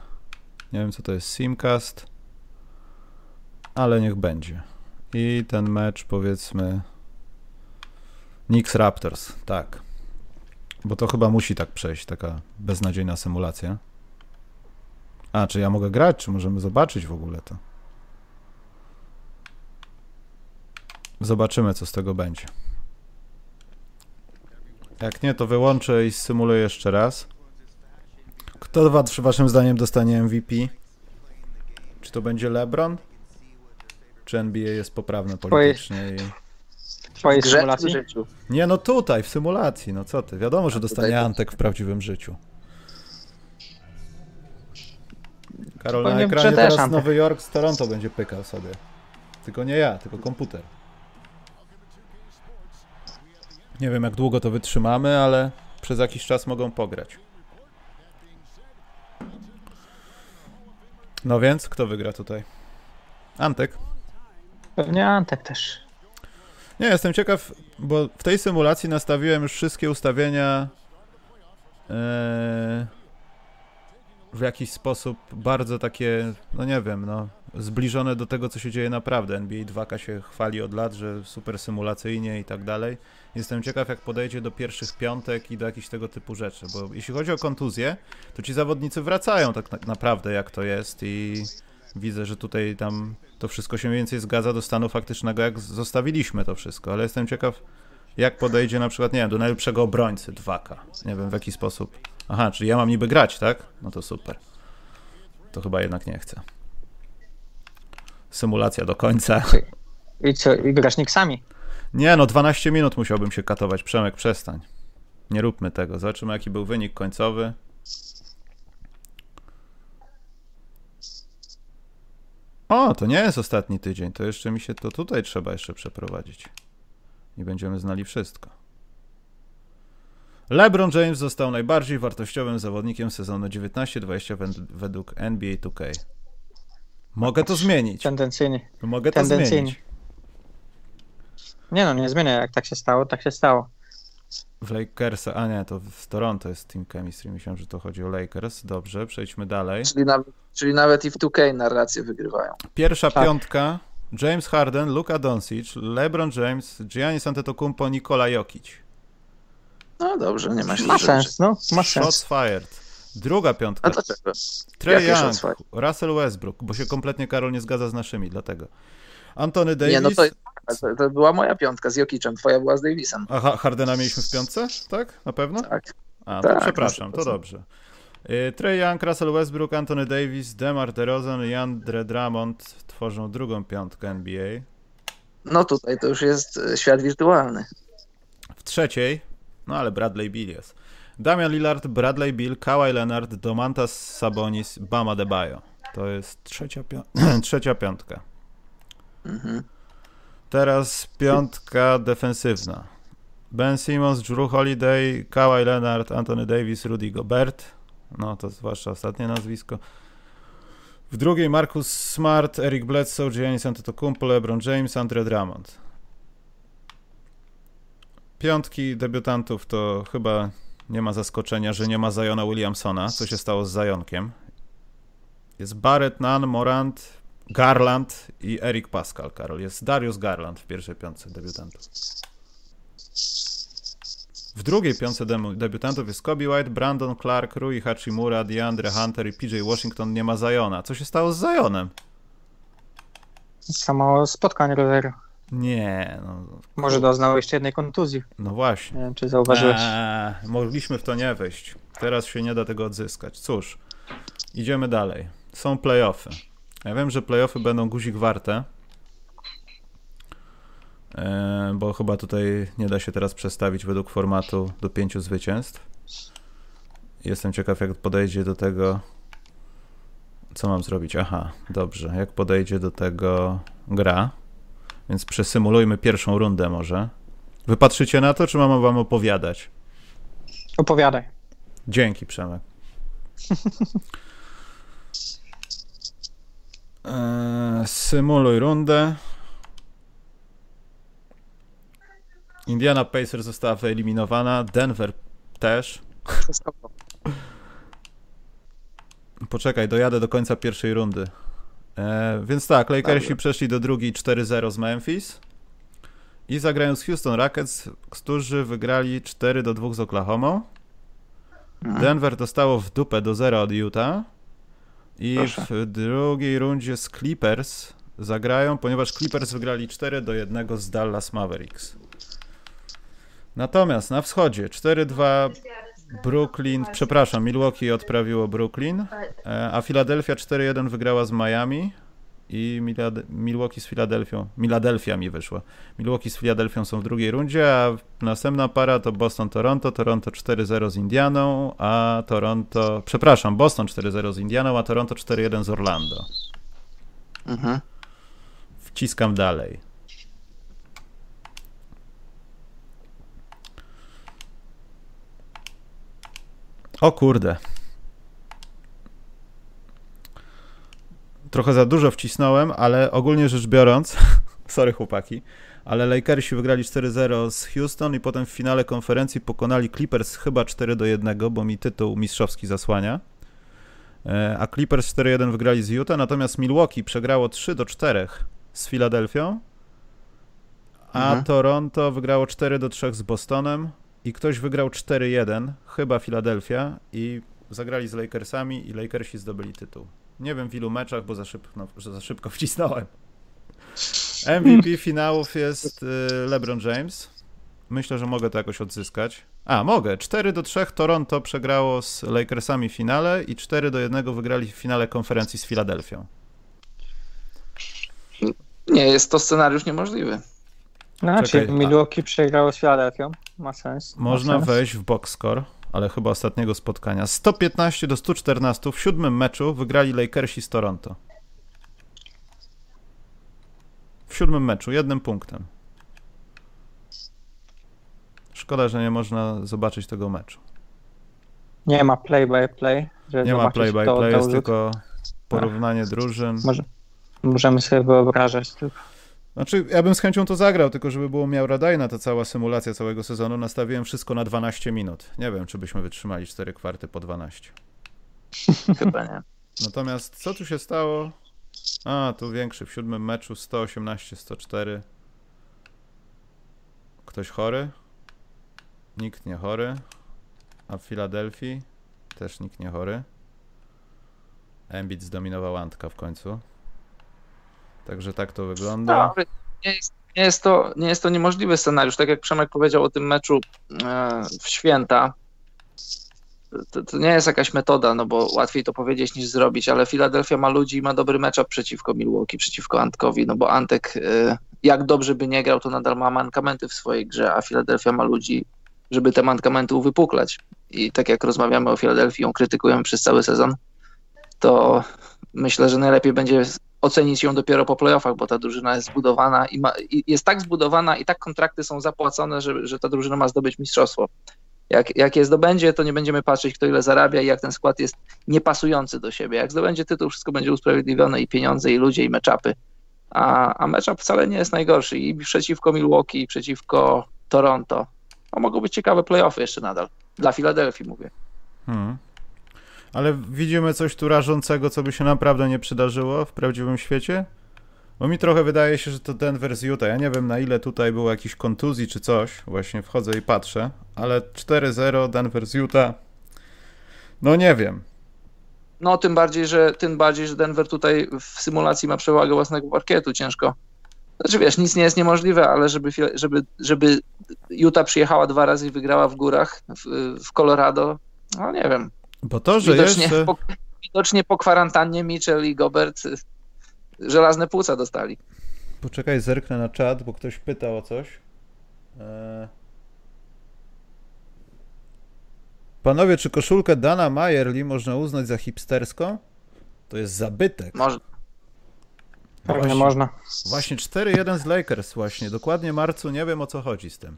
Nie wiem, co to jest Simcast, ale niech będzie. I ten mecz, powiedzmy. Knicks Raptors, tak. Bo to chyba musi tak przejść, taka beznadziejna symulacja. A, czy ja mogę grać, czy możemy zobaczyć w ogóle to? Zobaczymy, co z tego będzie. Jak nie, to wyłączę i symuluję jeszcze raz. Kto wa- waszym zdaniem dostanie MVP? Czy to będzie LeBron? Czy NBA jest poprawne politycznie? I... W twojej Grze symulacji? życiu? Nie, no tutaj, w symulacji, no co ty. Wiadomo, że dostanie Antek w prawdziwym życiu. Karol, na ekranie teraz. Nowy Jork z Toronto będzie pykał sobie. Tylko nie ja, tylko komputer. Nie wiem, jak długo to wytrzymamy, ale przez jakiś czas mogą pograć. No więc, kto wygra tutaj? Antek? Pewnie Antek też. Nie, jestem ciekaw, bo w tej symulacji nastawiłem już wszystkie ustawienia e, w jakiś sposób bardzo takie, no nie wiem, no, zbliżone do tego, co się dzieje naprawdę. NBA 2K się chwali od lat, że super symulacyjnie i tak dalej. Jestem ciekaw, jak podejdzie do pierwszych piątek i do jakichś tego typu rzeczy, bo jeśli chodzi o kontuzję, to ci zawodnicy wracają tak na- naprawdę, jak to jest i widzę, że tutaj tam to wszystko się więcej zgadza do stanu faktycznego, jak zostawiliśmy to wszystko, ale jestem ciekaw, jak podejdzie na przykład, nie wiem, do najlepszego obrońcy 2K. Nie wiem w jaki sposób. Aha, czyli ja mam niby grać, tak? No to super. To chyba jednak nie chcę. Symulacja do końca. I co, i grasz Knicksami? Nie, no 12 minut musiałbym się katować. Przemek, przestań. Nie róbmy tego. Zobaczymy, jaki był wynik końcowy. O, to nie jest ostatni tydzień. To jeszcze mi się to tutaj trzeba jeszcze przeprowadzić. I będziemy znali wszystko. LeBron James został najbardziej wartościowym zawodnikiem sezonu 19-20 wed- według NBA 2K. Mogę to zmienić. Tendencyjnie. Mogę to tendencyjnie. zmienić. Nie no, nie zmienię. Jak tak się stało, tak się stało. W Lakers, a nie, to w Toronto jest Team Chemistry. Myślałem, że to chodzi o Lakers. Dobrze, przejdźmy dalej. Czyli nawet, czyli nawet i w 2K narracje wygrywają. Pierwsza Tak. piątka. James Harden, Luka Doncic, LeBron James, Giannis Antetokounmpo, Nikola Jokic. No dobrze, nie ma się Ma rzeczy. sens, no, ma Shots sens. fired. Druga piątka. A dlaczego? Trey Young, shots? Russell Westbrook, bo się kompletnie Karol nie zgadza z naszymi, dlatego. Anthony Davis. Nie, no to, to, to była moja piątka z Jokiczem, twoja była z Davisem. A Ha- Hardena mieliśmy w piątce? Tak? Na pewno? Tak. A, to Tak, przepraszam, to 100%. dobrze. Y, Trey Young, Russell Westbrook, Anthony Davis, DeMar DeRozan i Andre Drummond tworzą drugą piątkę NBA. No tutaj to już jest e, świat wirtualny. W trzeciej, no ale Bradley Bill jest. Damian Lillard, Bradley Bill, Kawhi Leonard, Domantas Sabonis, Bama Debajo. To jest trzecia, pią- trzecia piątka. Mhm. Teraz piątka defensywna. Ben Simmons, Drew Holiday, Kawhi Leonard, Anthony Davis, Rudy Gobert. No to zwłaszcza ostatnie nazwisko. W drugiej Marcus Smart, Eric Bledsoe, Giannis Antetokounmpo, LeBron James, Andre Drummond. Piątki debiutantów to chyba nie ma zaskoczenia, że nie ma Zajona Williamsona. Co się stało z Zajonkiem? Jest Barrett, Nunn, Morant, Garland i Eric Pascal, Karol. Jest Darius Garland w pierwszej piątce debiutantów. W drugiej piątce debiutantów jest Kobe White, Brandon Clark, Rui Hachimura, DeAndre Hunter i PJ Washington. Nie ma Zajona. Co się stało z Zajonem? Samo spotkań roweru. Nie, no, Może doznał jeszcze jednej kontuzji. no właśnie. Nie wiem, czy zauważyłeś. Eee, mogliśmy w to nie wejść. Teraz się nie da tego odzyskać. Cóż, idziemy dalej. Są playoffy. Ja wiem, że playoffy będą guzik warte. Eee, bo chyba tutaj nie da się teraz przestawić według formatu do pięciu zwycięstw. Jestem ciekaw, jak podejdzie do tego. Co mam zrobić? Aha, dobrze. Jak podejdzie do tego gra? Więc przesymulujmy pierwszą rundę może. Wypatrzycie na to, czy mam wam opowiadać? Opowiadaj. Dzięki, Przemek. Eee, symuluj rundę. Indiana Pacers została wyeliminowana, Denver też. Poczekaj, dojadę do końca pierwszej rundy. E, więc tak, Lakersi przeszli do drugiej 4-0 z Memphis i zagrają z Houston Rockets, którzy wygrali 4 do 2 z Oklahoma. Mhm. Denver dostało w dupę do 0 od Utah i Proszę. w drugiej rundzie z Clippers zagrają, ponieważ Clippers wygrali 4 do 1 z Dallas Mavericks. Natomiast na wschodzie 4-2 Brooklyn, przepraszam, Milwaukee odprawiło Brooklyn, e, a Philadelphia 4-1 wygrała z Miami i Milwaukee z Filadelfią, Miladelfia mi wyszła. Milwaukee z Filadelfią są w drugiej rundzie, a następna para to Boston-Toronto, Toronto 4-0 z Indianą, a Toronto, przepraszam, Boston 4-0 z Indianą, a Toronto 4-1 z Orlando. Mhm. Wciskam dalej. O kurde. Trochę za dużo wcisnąłem, ale ogólnie rzecz biorąc, sorry chłopaki, ale Lakersi wygrali 4-0 z Houston i potem w finale konferencji pokonali Clippers chyba 4-1, bo mi tytuł mistrzowski zasłania. E, A Clippers 4-1 wygrali z Utah, natomiast Milwaukee przegrało 3-4 z Filadelfią, a Mhm. Toronto wygrało 4-3 z Bostonem i ktoś wygrał 4-1, chyba Filadelfia i zagrali z Lakersami i Lakersi zdobyli tytuł. Nie wiem w ilu meczach, bo za szybko, no, za szybko wcisnąłem. MVP finałów jest y, LeBron James. Myślę, że mogę to jakoś odzyskać. A, mogę. 4 do 3 Toronto przegrało z Lakersami w finale i 4 do 1 wygrali w finale konferencji z Filadelfią. Nie, jest to scenariusz niemożliwy. No, Czekaj, czyli a- Milwaukee przegrało z Filadelfią. Ma sens. ma Można sens. wejść w box score, ale chyba ostatniego spotkania. 115 do 114 w siódmym meczu wygrali Lakersi z Toronto. W siódmym meczu, jednym punktem. Szkoda, że nie można zobaczyć tego meczu. Nie ma play by play. Nie ma play by play, jest tylko porównanie drużyn. Może, możemy sobie wyobrażać tylko. Znaczy, ja bym z chęcią to zagrał, tylko żeby było miarodajna ta cała symulacja całego sezonu, nastawiłem wszystko na 12 minut. Nie wiem, czy byśmy wytrzymali 4 kwarty po 12. Chyba nie. Natomiast co tu się stało? A, tu większy w siódmym meczu 118-104. Ktoś chory? Nikt nie chory. A w Filadelfii też nikt nie chory. Embiid zdominował Antka w końcu. Także tak to wygląda. No, nie, jest, nie, jest to, nie jest to niemożliwy scenariusz. Tak jak Przemek powiedział o tym meczu e, w święta, to, to nie jest jakaś metoda, no bo łatwiej to powiedzieć niż zrobić, ale Filadelfia ma ludzi i ma dobry matchup przeciwko Milwaukee, przeciwko Antkowi, no bo Antek e, jak dobrze by nie grał, to nadal ma mankamenty w swojej grze, a Filadelfia ma ludzi, żeby te mankamenty uwypuklać. I tak jak rozmawiamy o Filadelfii, ją krytykujemy przez cały sezon, to myślę, że najlepiej będzie ocenić ją dopiero po playoffach, bo ta drużyna jest zbudowana i, ma, i jest tak zbudowana i tak kontrakty są zapłacone, że, że ta drużyna ma zdobyć mistrzostwo. Jak, jak je zdobędzie, to nie będziemy patrzeć, kto ile zarabia i jak ten skład jest niepasujący do siebie. Jak zdobędzie tytuł, wszystko będzie usprawiedliwione i pieniądze, i ludzie, i meczapy. A, a matchup wcale nie jest najgorszy i przeciwko Milwaukee, i przeciwko Toronto. To mogą być ciekawe playoffy jeszcze nadal. Dla Filadelfii mówię. Hmm. Ale widzimy coś tu rażącego, co by się naprawdę nie przydarzyło w prawdziwym świecie? Bo mi trochę wydaje się, że to Denver z Utah. Ja nie wiem na ile tutaj było jakiś kontuzji czy coś. Właśnie wchodzę i patrzę. Ale 4-0 Denver z Utah. No nie wiem. No tym bardziej, że tym bardziej, że Denver tutaj w symulacji ma przewagę własnego parkietu, ciężko. Znaczy wiesz, nic nie jest niemożliwe, ale żeby, żeby, żeby Utah przyjechała dwa razy i wygrała w górach w, w Colorado, no nie wiem. Bo to, że widocznie, jeszcze... po, widocznie po kwarantannie Mitchell i Gobert żelazne płuca dostali. Poczekaj, zerknę na czat, bo ktoś pytał o coś. Eee... Panowie, czy koszulkę Dana Majerli można uznać za hipsterską? To jest zabytek. Może. Tak, nie można. Właśnie 4-1 z Lakers właśnie. Dokładnie marcu nie wiem o co chodzi z tym.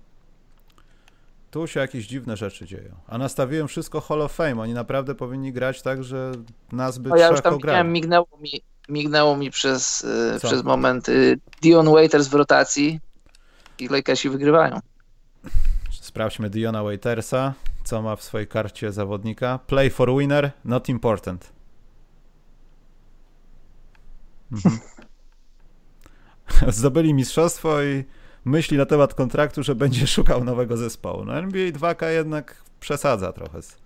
Tu się jakieś dziwne rzeczy dzieją. A nastawiłem wszystko Hall of Fame. Oni naprawdę powinni grać tak, że nas by no ja już tam widziałem, mignęło mi, mignęło mi przez, y, przez moment y, Dion Waiters w rotacji i Lakersi wygrywają. Sprawdźmy Diona Waitersa, co ma w swojej karcie zawodnika. Play for winner, not important. Mhm. Zdobyli mistrzostwo i myśli na temat kontraktu, że będzie szukał nowego zespołu. No NBA 2K jednak przesadza trochę z,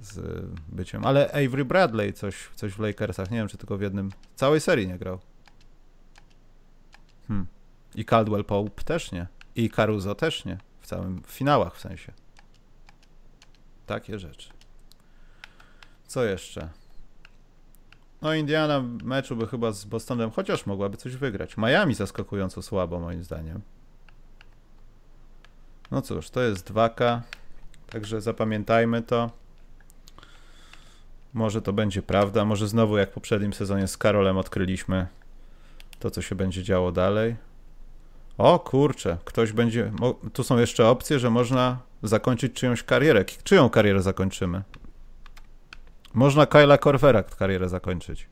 z byciem. Ale Avery Bradley coś, coś w Lakersach, nie wiem czy tylko w jednym, całej serii nie grał. Hmm. I Caldwell Pope też nie. I Caruso też nie. W całym w finałach w sensie. Takie rzeczy. Co jeszcze? No Indiana w meczu by chyba z Bostonem chociaż mogłaby coś wygrać. Miami zaskakująco słabo moim zdaniem. No cóż, to jest 2K. Także zapamiętajmy to. Może to będzie prawda. Może znowu jak w poprzednim sezonie z Karolem odkryliśmy to, co się będzie działo dalej. O kurczę, ktoś będzie. Tu są jeszcze opcje, że można zakończyć czyjąś karierę. Czyją karierę zakończymy? Można Kyla Corvera karierę zakończyć.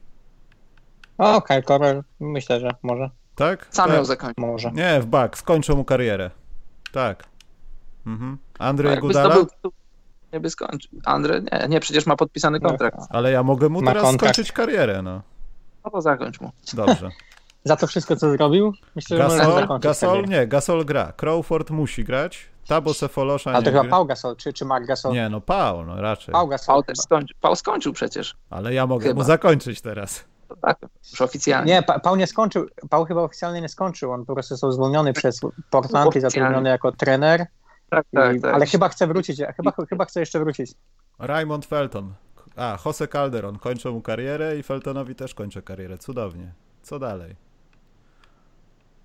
O, Kyle Korver, myślę, że może. Tak? Sam tak. ją zakończy. Może. Nie, w bak, skończą mu karierę. Tak. Mhm. Andrzej Gudala? zdobył nie by skończył. Andre, nie, nie, przecież ma podpisany kontrakt. Ale ja mogę mu Ma teraz kontrakt. skończyć karierę, no. No to zakończ mu. Dobrze. Za to wszystko, co zrobił, myślę, że Gasol, zakończyć Gasol nie, Gasol gra. Crawford musi grać. Tabo Sefolosza Ale nie to chyba. Pau Gasol, czy, czy Mark Gasol? Nie, no Pau, no raczej. Pau Gasol Pał też skończył. Pał skończył przecież. Ale ja mogę Chyba. mu zakończyć teraz. To tak, już oficjalnie. Nie, Pa- Pał nie skończył. Pał chyba oficjalnie nie skończył. On po prostu został zwolniony przez Portland i zatrudniony jako trener. tak, I, tak, tak. Ale chyba chce wrócić. Chyba, chyba chce jeszcze wrócić. Raymond Felton. A, Jose Calderon. Kończę mu karierę i Feltonowi też kończę karierę. Cudownie. Co dalej?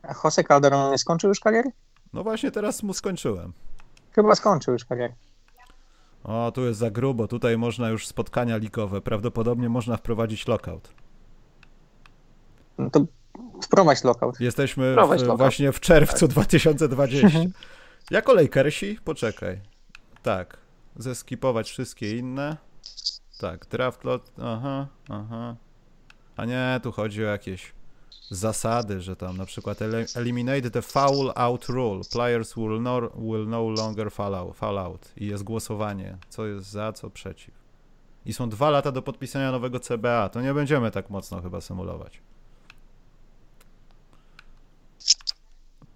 A Jose Calderon nie skończył już kariery? No właśnie teraz mu skończyłem. Chyba skończył już karierę. O, tu jest za grubo. Tutaj można już spotkania likowe. Prawdopodobnie można wprowadzić lockout. No to wprowadź lockout. Jesteśmy Wprowadź w, lockout. właśnie w czerwcu 2020. Jako Lakersi? Poczekaj. Tak. Zeskipować wszystkie inne. Tak, draft lot. Aha, aha. A nie, tu chodzi o jakieś zasady, że tam na przykład eliminate the foul out rule. Players will no, will no longer fall out, fall out. I jest głosowanie, co jest za, co przeciw. I są dwa lata do podpisania nowego CBA. To nie będziemy tak mocno chyba symulować.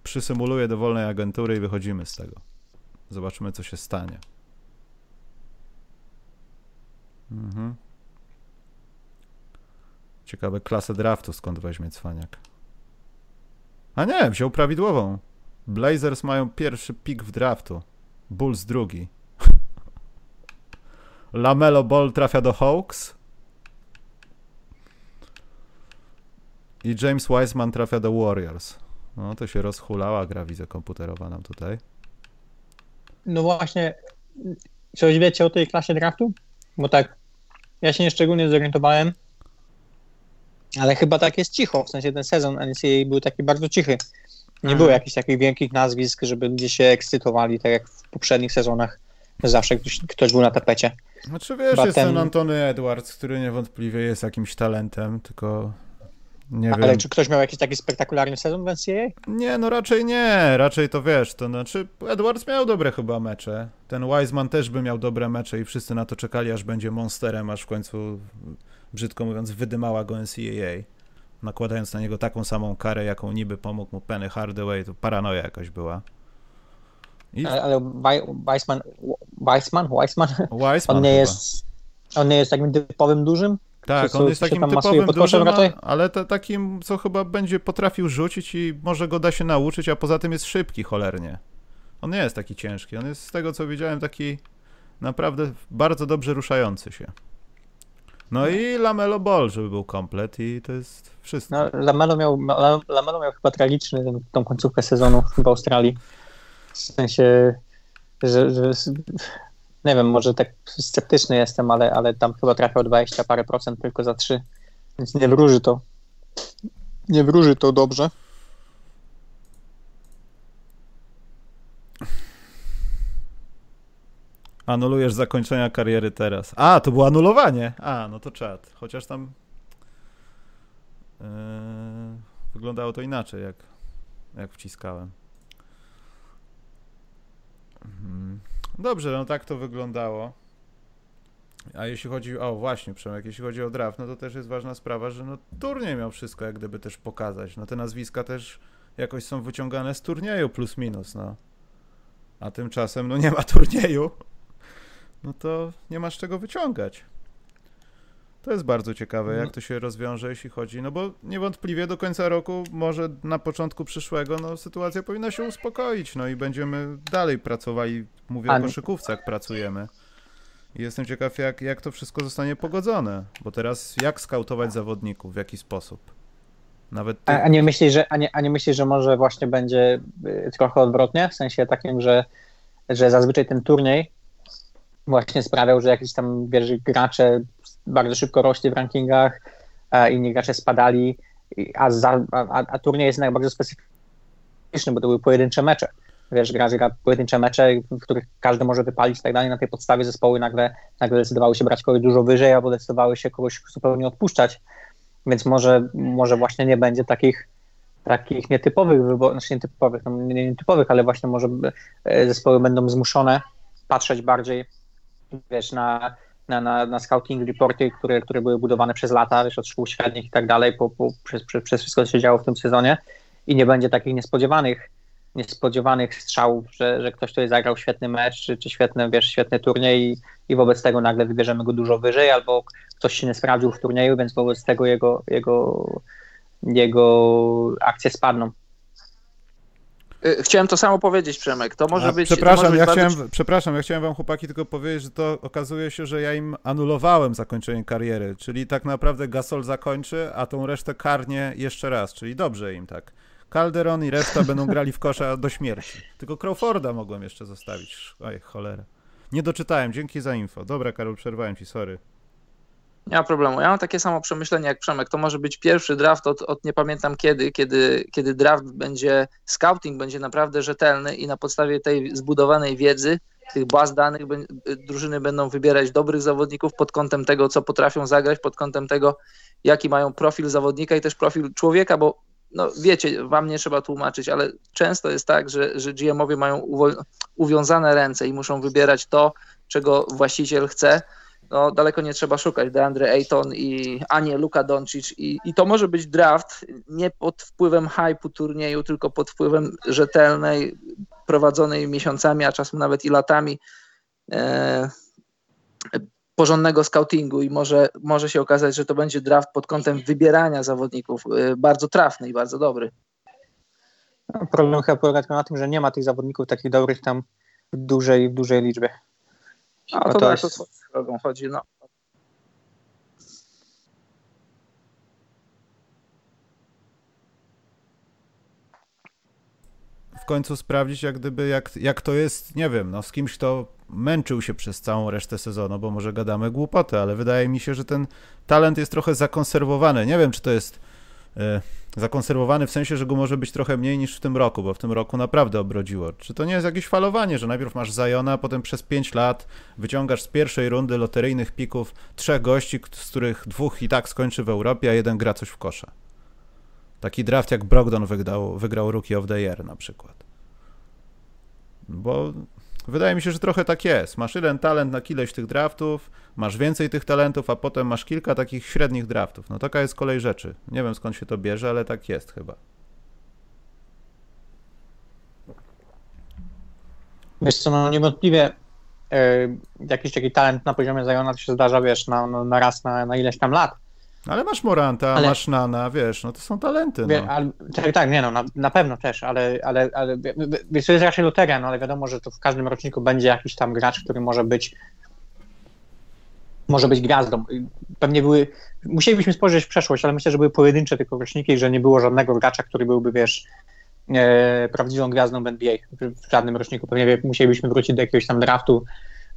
Przysymuluję do wolnej agentury i wychodzimy z tego. Zobaczymy, co się stanie. Mhm. Ciekawe klasę draftu skąd weźmie cwaniak. A nie, wziął prawidłową. Blazers mają pierwszy pik w draftu. Bulls drugi. Lamelo Ball trafia do Hawks. I James Wiseman trafia do Warriors. No to się rozhulała gra, widzę, komputerowa nam tutaj. No właśnie, coś wiecie o tej klasie draftu? Bo tak, ja się nie szczególnie zorientowałem, ale chyba tak jest cicho, w sensie ten sezon NCAA był taki bardzo cichy. Nie Mhm. było jakichś takich wielkich nazwisk, żeby ludzie się ekscytowali, tak jak w poprzednich sezonach. Zawsze ktoś, ktoś był na tapecie. Znaczy wiesz, Chyba jest ten- ten Antony Edwards, który niewątpliwie jest jakimś talentem, tylko nie Ale wiem. czy ktoś miał jakiś taki spektakularny sezon w NCAA? Nie, no raczej nie, raczej to wiesz, to znaczy Edwards miał dobre chyba mecze. Ten Wiseman też by miał dobre mecze i wszyscy na to czekali, aż będzie monsterem, aż w końcu, brzydko mówiąc, wydymała go NCAA. Nakładając na niego taką samą karę, jaką niby pomógł mu Penny Hardaway, to paranoja jakaś była. I Ale, ale Wei- Weissman, Weissman, Weissman, Wiseman on nie chyba. jest, on nie jest takim typowym dużym? Tak, co- on jest takim typowym dużym, raczej? ale to, takim, co chyba będzie potrafił rzucić i może go da się nauczyć, a poza tym jest szybki cholernie. On nie jest taki ciężki, on jest z tego co widziałem taki naprawdę bardzo dobrze ruszający się. No i Lamelo Ball, żeby był komplet i to jest wszystko. No, Lamelo miał, Lamelo miał chyba tragiczny ten, tą końcówkę sezonu w Australii. W sensie, że, że nie wiem, może tak sceptyczny jestem, ale, ale tam chyba trafiał 20 parę procent tylko za 3, więc nie wróży to. Nie wróży to dobrze. Anulujesz zakończenia kariery teraz. A, to było anulowanie. A, no to czad. Chociaż tam yy, wyglądało to inaczej, jak, jak wciskałem. Mhm. Dobrze, no tak to wyglądało. A jeśli chodzi o, właśnie Przemek, jeśli chodzi o draft, no to też jest ważna sprawa, że no turniej miał wszystko jak gdyby też pokazać. No te nazwiska też jakoś są wyciągane z turnieju plus minus, no. A tymczasem no nie ma turnieju no to nie masz czego wyciągać. To jest bardzo ciekawe, jak to się rozwiąże, jeśli chodzi, no bo niewątpliwie do końca roku, może na początku przyszłego, no sytuacja powinna się uspokoić, no i będziemy dalej pracowali, mówię A o jak pracujemy. I jestem ciekaw, jak, jak to wszystko zostanie pogodzone, bo teraz jak skautować zawodników, w jaki sposób? Nawet ty... A, a, nie myślisz, że, a, nie, a nie myślisz, że może właśnie będzie y, trochę odwrotnie? W sensie takim, że, że zazwyczaj ten turniej właśnie sprawiał, że jakiś tam wiesz, gracze bardzo szybko rośli w rankingach, a inni gracze spadali, a, za, a, a turniej jest jednak bardzo specyficzny, bo to były pojedyncze mecze. Wiesz, gra, gra pojedyncze mecze, w których każdy może wypalić i tak dalej. Na tej podstawie zespoły nagle, nagle decydowały się brać kogoś dużo wyżej, albo decydowały się kogoś zupełnie odpuszczać. Więc może, może właśnie nie będzie takich, takich nietypowych wyborów, znaczy nietypowych, no nie nietypowych, ale właśnie może e, zespoły będą zmuszone patrzeć bardziej wiesz, na, na, na, na scouting reporty, które, które były budowane przez lata, wiesz, od szkół średnich i tak dalej, po, po, przez, przez, przez wszystko, co się działo w tym sezonie i nie będzie takich niespodziewanych niespodziewanych strzałów, że, że ktoś tutaj zagrał świetny mecz, czy, czy świetny, wiesz, świetny turniej i, i wobec tego nagle wybierzemy go dużo wyżej, albo ktoś się nie sprawdził w turnieju, więc wobec tego jego, jego, jego akcje spadną. Y, Chciałem to samo powiedzieć, Przemek. To może A, być. przepraszam, może być ja bardzo chciałem, przepraszam, ja chciałem wam chłopaki tylko powiedzieć, że to okazuje się, że ja im anulowałem zakończenie kariery, czyli tak naprawdę Gasol zakończy, a tą resztę karnie jeszcze raz, czyli dobrze im tak. Calderon i reszta będą grali w kosza do śmierci. Tylko Crawforda mogłem jeszcze zostawić. Oj, cholera. Nie doczytałem, dzięki za info. Dobra, Karol, przerwałem ci, sorry. Nie ma problemu. Ja mam takie samo przemyślenie jak Przemek. To może być pierwszy draft od, od nie pamiętam kiedy, kiedy, kiedy draft będzie, scouting będzie naprawdę rzetelny i na podstawie tej zbudowanej wiedzy tych baz danych drużyny będą wybierać dobrych zawodników pod kątem tego, co potrafią zagrać, pod kątem tego, jaki mają profil zawodnika i też profil człowieka, bo no wiecie, wam nie trzeba tłumaczyć, ale często jest tak, że, że GM-owie mają uwiązane ręce i muszą wybierać to, czego właściciel chce. No, daleko nie trzeba szukać. DeAndre Ayton i Anie Luka Doncic i, i to może być draft nie pod wpływem hypu turnieju, tylko pod wpływem rzetelnej, prowadzonej miesiącami, a czasem nawet i latami e, porządnego scoutingu i może, może się okazać, że to będzie draft pod kątem wybierania zawodników e, bardzo trafny i bardzo dobry. No, problem chyba polega tylko na tym, że nie ma tych zawodników takich dobrych tam w dużej, w dużej liczbie. A to, to, tak, jest... to drogą chodzi. No. w końcu sprawdzić, jak gdyby, jak, jak to jest, nie wiem, no z kimś, kto męczył się przez całą resztę sezonu, bo może gadamy głupoty, ale wydaje mi się, że ten talent jest trochę zakonserwowany. Nie wiem, czy to jest e, zakonserwowany w sensie, że go może być trochę mniej niż w tym roku, bo w tym roku naprawdę obrodziło. Czy to nie jest jakieś falowanie, że najpierw masz Zajona, potem przez 5 lat wyciągasz z pierwszej rundy loteryjnych pików trzech gości, z których dwóch i tak skończy w Europie, a jeden gra coś w kosza. Taki draft jak Brogdon wygrał, wygrał Rookie of the Year na przykład. Bo wydaje mi się, że trochę tak jest. Masz jeden talent na kileś tych draftów, masz więcej tych talentów, a potem masz kilka takich średnich draftów. No taka jest kolej rzeczy. Nie wiem skąd się to bierze, ale tak jest chyba. Wiesz co, no niewątpliwie e, jakiś taki talent na poziomie Zajona się zdarza, wiesz, na, na raz na, na ileś tam lat. Ale masz Moranta, ale... masz Nana, wiesz, no to są talenty. Wie, no. ale, tak, tak, nie no, na, na pewno też, ale, ale, ale wiesz, to jest raczej loteria, no ale wiadomo, że to w każdym roczniku będzie jakiś tam gracz, który może być może być gwiazdą. Pewnie były, musielibyśmy spojrzeć w przeszłość, ale myślę, że były pojedyncze tylko roczniki, że nie było żadnego gracza, który byłby, wiesz, e, prawdziwą gwiazdą w NBA w żadnym roczniku. Pewnie musielibyśmy wrócić do jakiegoś tam draftu,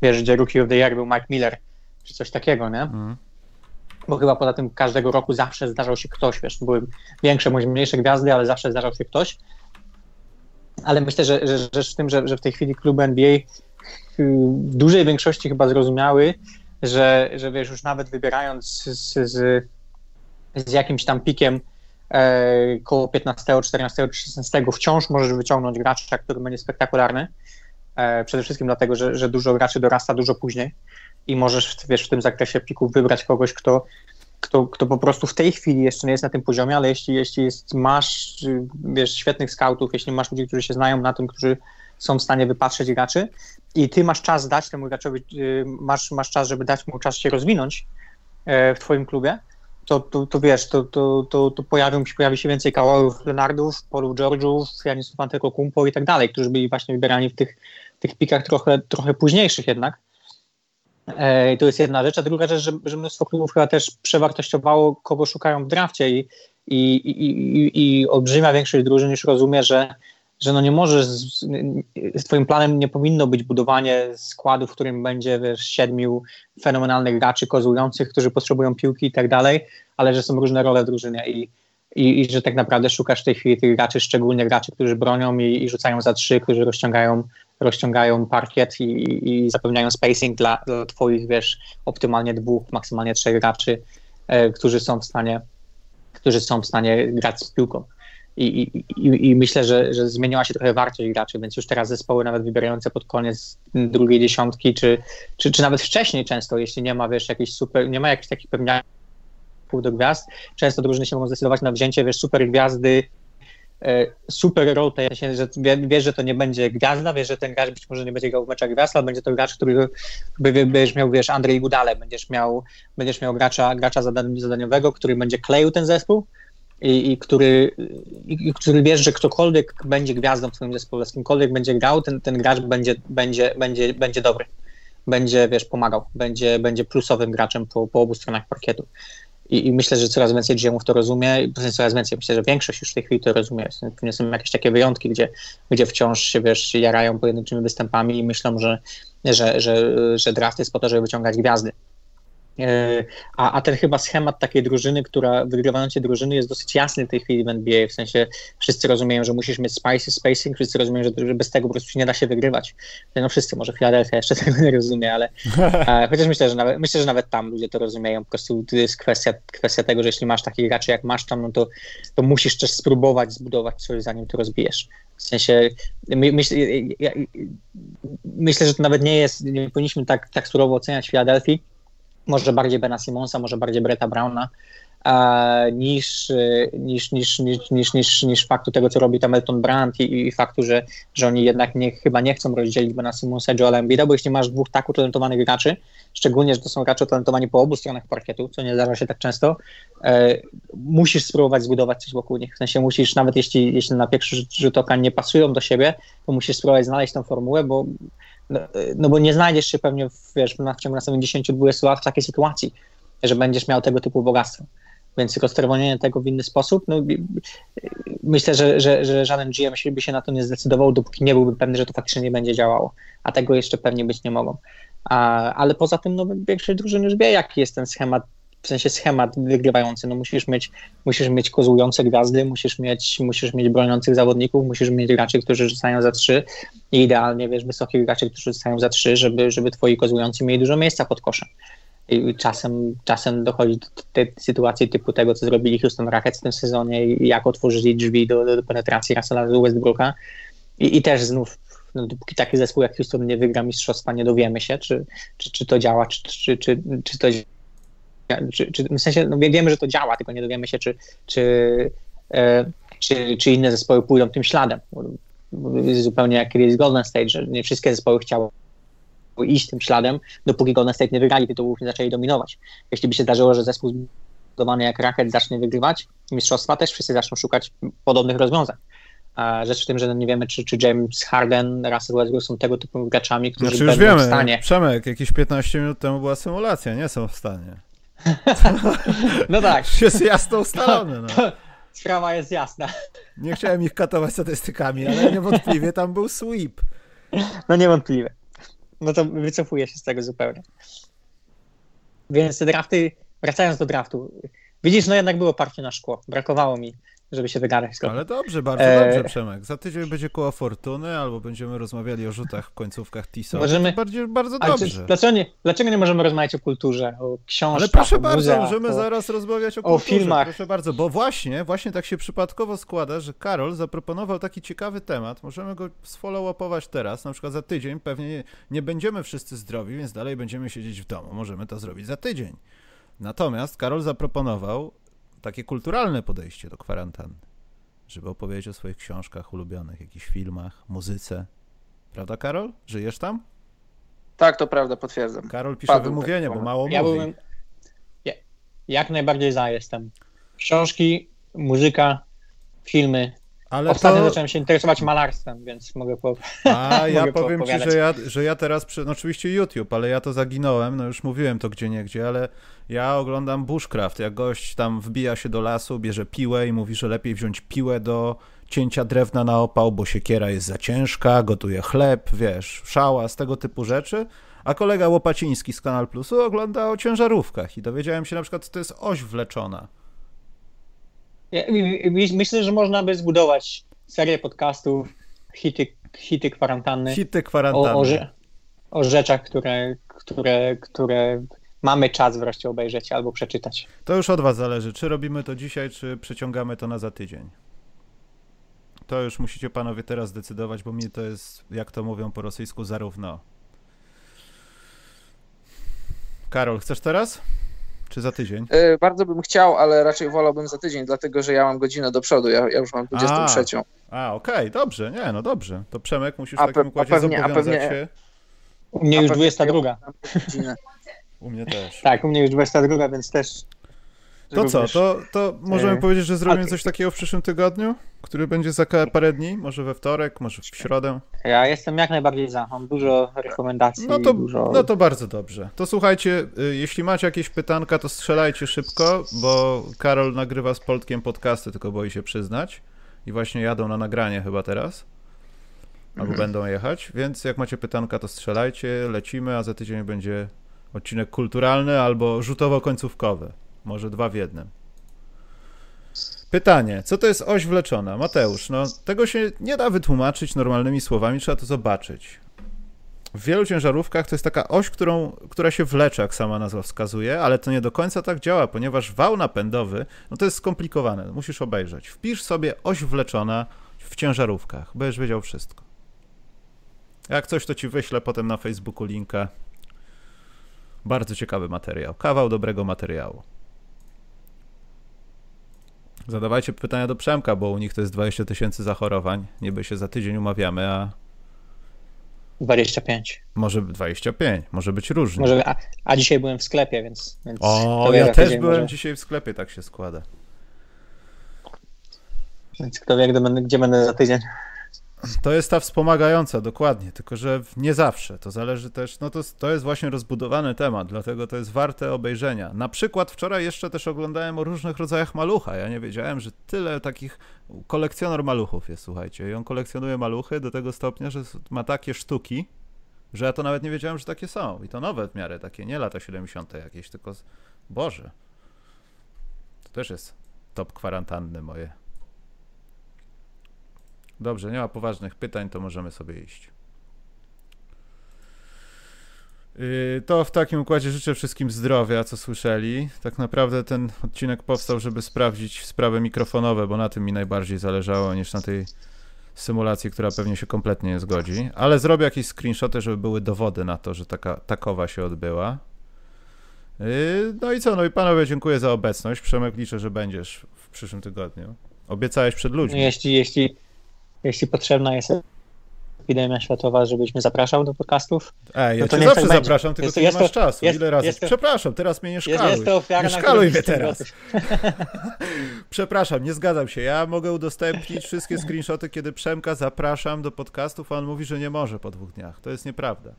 wiesz, gdzie Rookie of the Year był Mike Miller, czy coś takiego, nie? Mm bo chyba poza tym każdego roku zawsze zdarzał się ktoś, wiesz, były większe bądź mniejsze gwiazdy, ale zawsze zdarzał się ktoś. Ale myślę, że, że rzecz w tym, że, że w tej chwili kluby NBA w dużej większości chyba zrozumiały, że, że wiesz, już nawet wybierając z, z, z jakimś tam pikiem e, koło 15, 14 czy 16 wciąż możesz wyciągnąć gracza, który będzie spektakularny. E, przede wszystkim dlatego, że, że dużo graczy dorasta dużo później i możesz wiesz, w tym zakresie pików wybrać kogoś, kto, kto, kto po prostu w tej chwili jeszcze nie jest na tym poziomie, ale jeśli, jeśli jest, masz wiesz, świetnych scoutów, jeśli masz ludzi, którzy się znają na tym, którzy są w stanie wypatrzeć graczy i ty masz czas dać temu graczowi, y, masz, masz czas, żeby dać mu czas się rozwinąć e, w twoim klubie, to, to, to wiesz, to, to, to, to pojawią, pojawi się więcej kałorów Leonardów, Polów George'ów, Janisów Antetokounmpo i tak dalej, którzy byli właśnie wybierani w tych, tych pikach trochę, trochę późniejszych jednak. E, to jest jedna rzecz, a druga rzecz, że, że mnóstwo klubów chyba też przewartościowało, kogo szukają w drafcie i, i, i, i, i olbrzymia większość drużyn już rozumie, że, że no nie możesz, z, z twoim planem nie powinno być budowanie składu, w którym będzie wiesz, siedmiu fenomenalnych graczy kozujących, którzy potrzebują piłki i tak dalej, ale że są różne role w drużynie i, i, i że tak naprawdę szukasz w tej chwili tych graczy, szczególnie graczy, którzy bronią i, i rzucają za trzy, którzy rozciągają rozciągają parkiet i, i zapewniają spacing dla, dla twoich, wiesz, optymalnie dwóch, maksymalnie trzech graczy, e, którzy są w stanie którzy są w stanie grać z piłką. I, i, i, myślę, że, że zmieniła się trochę wartość graczy, więc już teraz zespoły nawet wybierające pod koniec drugiej dziesiątki, czy, czy, czy nawet wcześniej często, jeśli nie ma, wiesz, jakiejś super, nie ma jakichś takich pewniaków do gwiazd, często drużyny się mogą zdecydować na wzięcie, wiesz, super gwiazdy E, super rotate, że wiesz, że to nie będzie gwiazda, wiesz, że ten gracz być może nie będzie grał w meczach gwiazd, ale będzie to gracz, który będziesz miał, wiesz, Andrzej Gudale, będziesz miał, będziesz miał gracza, gracza zadaniowego, który będzie kleił ten zespół i, i który, i, który wiesz, że ktokolwiek będzie gwiazdą w twoim zespole, z kimkolwiek będzie grał, ten, ten gracz będzie, będzie, będzie, będzie dobry będzie, wiesz, pomagał, będzie, będzie plusowym graczem po, po obu stronach parkietu. I, I, myślę, że coraz więcej GM-ów to rozumie coraz więcej, myślę, że większość już w tej chwili to rozumie. Pewnie są jakieś takie wyjątki, gdzie, gdzie wciąż się, wiesz, jarają pojedynczymi występami i myślą, że, że, że, że draft jest po to, żeby wyciągać gwiazdy. E, a, a ten chyba schemat takiej drużyny, która wygrywającej drużyny jest dosyć jasny w tej chwili w NBA, w sensie wszyscy rozumieją, że musisz mieć spicy, spacing, wszyscy rozumieją, że, bez tego po prostu nie da się wygrywać. No wszyscy, może Philadelphia jeszcze tego nie rozumie, ale e, chociaż myślę, że nawet, myślę, że nawet tam ludzie to rozumieją, po prostu to jest kwestia, kwestia tego, że jeśli masz takich graczy jak masz tam, no to, to musisz też spróbować zbudować coś, zanim to rozbijesz. W sensie my, myśl, ja, myślę, że to nawet nie jest, nie powinniśmy tak, tak surowo oceniać Philadelphii, może bardziej Bena Simonsa, może bardziej Bretta Browna, niż, niż, niż, niż, niż, niż, niż faktu tego, co robi tam Elton Brand i, i faktu, że, że oni jednak nie, chyba nie chcą rozdzielić Bena Simonsa i Joela Embida, bo jeśli masz dwóch tak utalentowanych graczy, szczególnie, że to są gracze utalentowani po obu stronach parkietu, co nie zdarza się tak często, e, musisz spróbować zbudować coś wokół nich. W sensie musisz, nawet jeśli, jeśli na pierwszy rzut, rzut oka nie pasują do siebie, to musisz spróbować znaleźć tą formułę, bo no, no bo nie znajdziesz się pewnie w, wiesz, w ciągu następnych 10-20 lat w takiej sytuacji, że będziesz miał tego typu bogactwo. Więc roztrwonienie tego w inny sposób, no, myślę, że, że, że żaden GM by się na to nie zdecydował, dopóki nie byłby pewny, że to faktycznie nie będzie działało. A tego jeszcze pewnie być nie mogą. A, ale poza tym no, większość drużyn już wie, jaki jest ten schemat w sensie schemat wygrywający. No musisz mieć, musisz mieć kozujące gwiazdy, musisz mieć, musisz mieć broniących zawodników, musisz mieć graczy, którzy rzucają za trzy i idealnie, wiesz, wysokich graczy, którzy rzucają za trzy, żeby, żeby twoi kozujący mieli dużo miejsca pod koszem. I czasem, czasem dochodzi do tej sytuacji typu tego, co zrobili Houston Rockets w tym sezonie i jak otworzyli drzwi do, do penetracji Russella Westbrooka. I, I też znów no, dopóki taki zespół jak Houston nie wygra mistrzostwa, nie dowiemy się, czy, czy, czy to działa, czy, czy, czy, czy to czy, czy, w sensie no wiemy, że to działa, tylko nie dowiemy się, czy, czy, e, czy, czy inne zespoły pójdą tym śladem. Zupełnie jak kiedyś Golden State, że nie wszystkie zespoły chciały iść tym śladem, dopóki Golden State nie wygrali tytułów, nie zaczęli dominować. Jeśli by się zdarzyło, że zespół zbudowany jak Rocket zacznie wygrywać mistrzostwa, też wszyscy zaczną szukać podobnych rozwiązań. Rzecz w tym, że nie wiemy, czy, czy James Harden, Russell Westbrook są tego typu graczami, którzy znaczy, będą wiemy. w stanie. Przemek, jakieś 15 minut temu była symulacja, nie są w stanie. No tak. Jest jasno ustalone. No. Sprawa jest jasna. Nie chciałem ich katować statystykami, ale niewątpliwie tam był sweep. No niewątpliwie. No to wycofuję się z tego zupełnie. Więc te drafty, wracając do draftu, widzisz, no jednak było parcie na szkło. Brakowało mi żeby się wygadać. Ale dobrze, bardzo e... dobrze, Przemek. Za tydzień będzie koło Fortuny, albo będziemy rozmawiali o rzutach w końcówkach TISA. Możemy... Bardziej, bardzo dobrze. Czy, dlaczego, nie, dlaczego nie możemy rozmawiać o kulturze, o książkach, Ale proszę o bardzo, możemy o, zaraz rozmawiać o kulturze. O filmach. Proszę bardzo, bo właśnie, właśnie tak się przypadkowo składa, że Karol zaproponował taki ciekawy temat. Możemy go sfollow-upować teraz, na przykład za tydzień. Pewnie nie, nie będziemy wszyscy zdrowi, więc dalej będziemy siedzieć w domu. Możemy to zrobić za tydzień. Natomiast Karol zaproponował takie kulturalne podejście do kwarantanny, żeby opowiedzieć o swoich książkach ulubionych, jakichś filmach, muzyce. Prawda, Karol? Żyjesz tam? Tak, to prawda, potwierdzam. Karol pisze Padł wymówienie, tak, bo mało ja mówi. Byłem, ja, jak najbardziej za jestem. Książki, muzyka, filmy, ale Ostatnio to... zacząłem się interesować malarstwem, więc mogę po... A ja powiem ci, że ja, że ja teraz, przy... no oczywiście YouTube, ale ja to zaginąłem, no już mówiłem to gdzie niegdzie, ale ja oglądam bushcraft, jak gość tam wbija się do lasu, bierze piłę i mówi, że lepiej wziąć piłę do cięcia drewna na opał, bo siekiera jest za ciężka, gotuje chleb, wiesz, szała, z tego typu rzeczy. A kolega Łopaciński z Kanal Plusu ogląda o ciężarówkach i dowiedziałem się na przykład, że to jest oś wleczona. Myślę, że można by zbudować serię podcastów, hity, hity kwarantanny. Hity kwarantanny. O, o, o rzeczach, które, które, które mamy czas wreszcie obejrzeć albo przeczytać. To już od was zależy, czy robimy to dzisiaj, czy przeciągamy to na za tydzień. To już musicie panowie teraz decydować, bo mi to jest, jak to mówią po rosyjsku, zarówno. Karol, chcesz teraz? Czy za tydzień? Yy, bardzo bym chciał, ale raczej wolałbym za tydzień, dlatego że ja mam godzinę do przodu. Ja, ja już mam 23. A, a okej, okay, dobrze, nie, no dobrze. To Przemek musisz w takim układzie pewnie, zobowiązać pewnie, się. U mnie już 22. U mnie też. Tak, u mnie już 22, więc też. To co, to, to możemy e... powiedzieć, że zrobimy coś takiego w przyszłym tygodniu, który będzie za parę dni, może we wtorek, może w środę. Ja jestem jak najbardziej za, mam dużo rekomendacji. No to, dużo... no to bardzo dobrze. To słuchajcie, y, jeśli macie jakieś pytanka, to strzelajcie szybko, bo Karol nagrywa z Poltkiem podcasty, tylko boi się przyznać. I właśnie jadą na nagranie chyba teraz. Albo mhm. będą jechać, więc jak macie pytanka, to strzelajcie, lecimy, a za tydzień będzie Odcinek kulturalny albo rzutowo-końcówkowy. Może dwa w jednym. Pytanie, co to jest oś wleczona? Mateusz, no tego się nie da wytłumaczyć normalnymi słowami, trzeba to zobaczyć. W wielu ciężarówkach to jest taka oś, którą, która się wlecze, jak sama nazwa wskazuje, ale to nie do końca tak działa, ponieważ wał napędowy, no to jest skomplikowane, musisz obejrzeć. Wpisz sobie oś wleczona w ciężarówkach, będziesz wiedział wszystko. Jak coś, to ci wyślę potem na Facebooku linka. Bardzo ciekawy materiał, kawał dobrego materiału. Zadawajcie pytania do Przemka, bo u nich to jest 20 tysięcy zachorowań. Niby się za tydzień umawiamy, a 25. może 25, może być różnie. Może, a, a dzisiaj byłem w sklepie, więc. więc O, ja też byłem może- dzisiaj w sklepie, tak się składa. Więc kto wie, gdzie będę, gdzie będę za tydzień. To jest ta wspomagająca, dokładnie, tylko że nie zawsze. To zależy też, no to, to jest właśnie rozbudowany temat, dlatego to jest warte obejrzenia. Na przykład wczoraj jeszcze też oglądałem o różnych rodzajach malucha. Ja nie wiedziałem, że tyle takich kolekcjoner maluchów jest, słuchajcie. I on kolekcjonuje maluchy do tego stopnia, że ma takie sztuki, że ja to nawet nie wiedziałem, że takie są. I to nowe w miarę takie, nie lata 70. jakieś, tylko. Boże. To też jest top kwarantanny moje. Dobrze, nie ma poważnych pytań, to możemy sobie iść. Yy, To w takim układzie życzę wszystkim zdrowia, co słyszeli. Tak naprawdę ten odcinek powstał, żeby sprawdzić sprawy mikrofonowe, bo na tym mi najbardziej zależało niż na tej symulacji, która pewnie się kompletnie nie zgodzi. Ale zrobię jakieś screenshoty, żeby były dowody na to, że taka takowa się odbyła. Yy, No i co? No i panowie, dziękuję za obecność. Przemek, liczę, że będziesz w przyszłym tygodniu. Obiecałeś przed ludźmi. Jeśli, jeśli, jeśli potrzebna jest epidemia światowa, żebyś mnie zapraszał do podcastów, Ej, ja No to cię zawsze tak będzie. zapraszam, tylko Jest ty nie jest masz to- czasu. jest- Ile razy? jest Przepraszam, teraz mnie nie szkaluj. jest to ofiara, nie szkaluj mnie teraz. Przepraszam, nie zgadzam się. Ja mogę udostępnić wszystkie screenshoty, kiedy Przemka zapraszam do podcastów, a on mówi, że nie może po dwóch dniach. To jest nieprawda.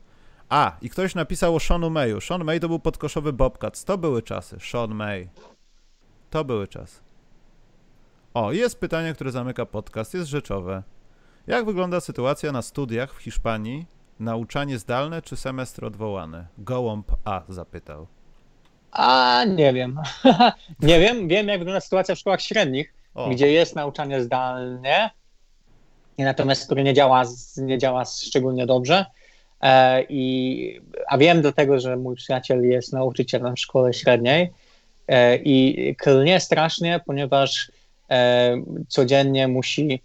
A, i ktoś napisał o Seanu Mayu. Sean May to był podkoszowy Bobcat. To były czasy. Sean May. To były czasy. O, jest pytanie, które zamyka podcast. Jest rzeczowe. Jak wygląda sytuacja na studiach w Hiszpanii? Nauczanie zdalne czy semestr odwołany? Gołąb A zapytał. A nie wiem. nie wiem. Wiem, jak wygląda sytuacja w szkołach średnich, O, gdzie jest nauczanie zdalnie, natomiast które nie działa, nie działa szczególnie dobrze. E, i, a wiem do tego, że mój przyjaciel jest nauczycielem w szkole średniej e, i klnie strasznie, ponieważ e, codziennie musi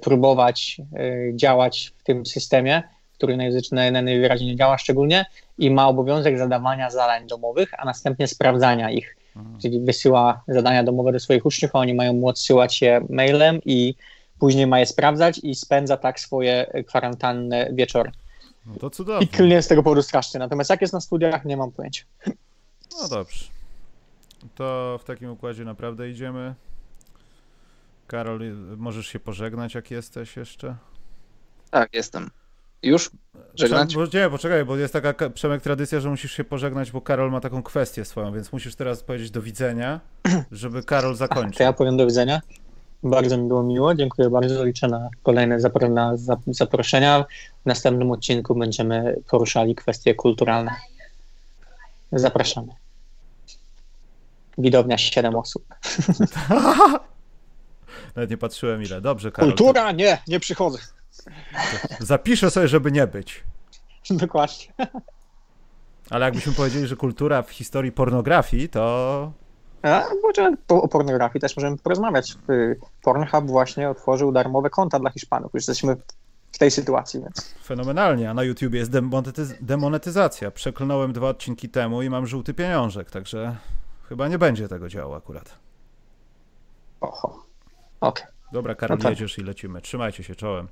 próbować e, działać w tym systemie, który najwyraźniej najwyraźniej nie działa szczególnie i ma obowiązek zadawania zadań domowych, a następnie sprawdzania ich. Mhm. Czyli wysyła zadania domowe do swoich uczniów, a oni mają mu odsyłać je mailem i później ma je sprawdzać i spędza tak swoje kwarantanny wieczory. no to I cudownie. klnie z tego powodu strasznie. Natomiast jak jest na studiach, nie mam pojęcia. No dobrze. To w takim układzie naprawdę idziemy. Karol, możesz się pożegnać, jak jesteś jeszcze? Tak, jestem. Już? Żegnać? Bo, nie, poczekaj, bo jest taka ka- Przemek tradycja, że musisz się pożegnać, bo Karol ma taką kwestię swoją, więc musisz teraz powiedzieć do widzenia, żeby Karol To zakończył. ja powiem do widzenia. Bardzo mi było miło, dziękuję bardzo. Liczę na kolejne zapro- na zap- zaproszenia. W następnym odcinku będziemy poruszali kwestie kulturalne. Zapraszamy. Widownia 7 osób. Nawet nie patrzyłem ile. Dobrze, Karol. Kultura? Nie, nie przychodzę. to Zapiszę sobie, żeby nie być. Dokładnie. Ale jakbyśmy powiedzieli, że kultura w historii pornografii, to A możemy o pornografii też możemy porozmawiać. Y, Pornhub właśnie otworzył darmowe konta dla Hiszpanów. Już jesteśmy w tej sytuacji, więc fenomenalnie. A na YouTubie jest demonetyz- demonetyzacja. Przeklnąłem dwa odcinki temu i mam żółty pieniążek, także chyba nie będzie tego działo akurat. oho. Okej. Dobra, Karol, No tak. jedziesz i lecimy. Trzymajcie się czołem.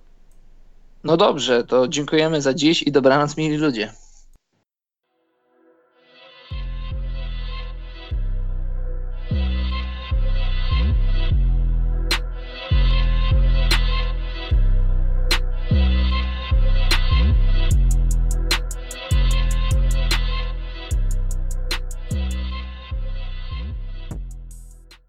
No dobrze, to dziękujemy za dziś i dobranoc, mili ludzie.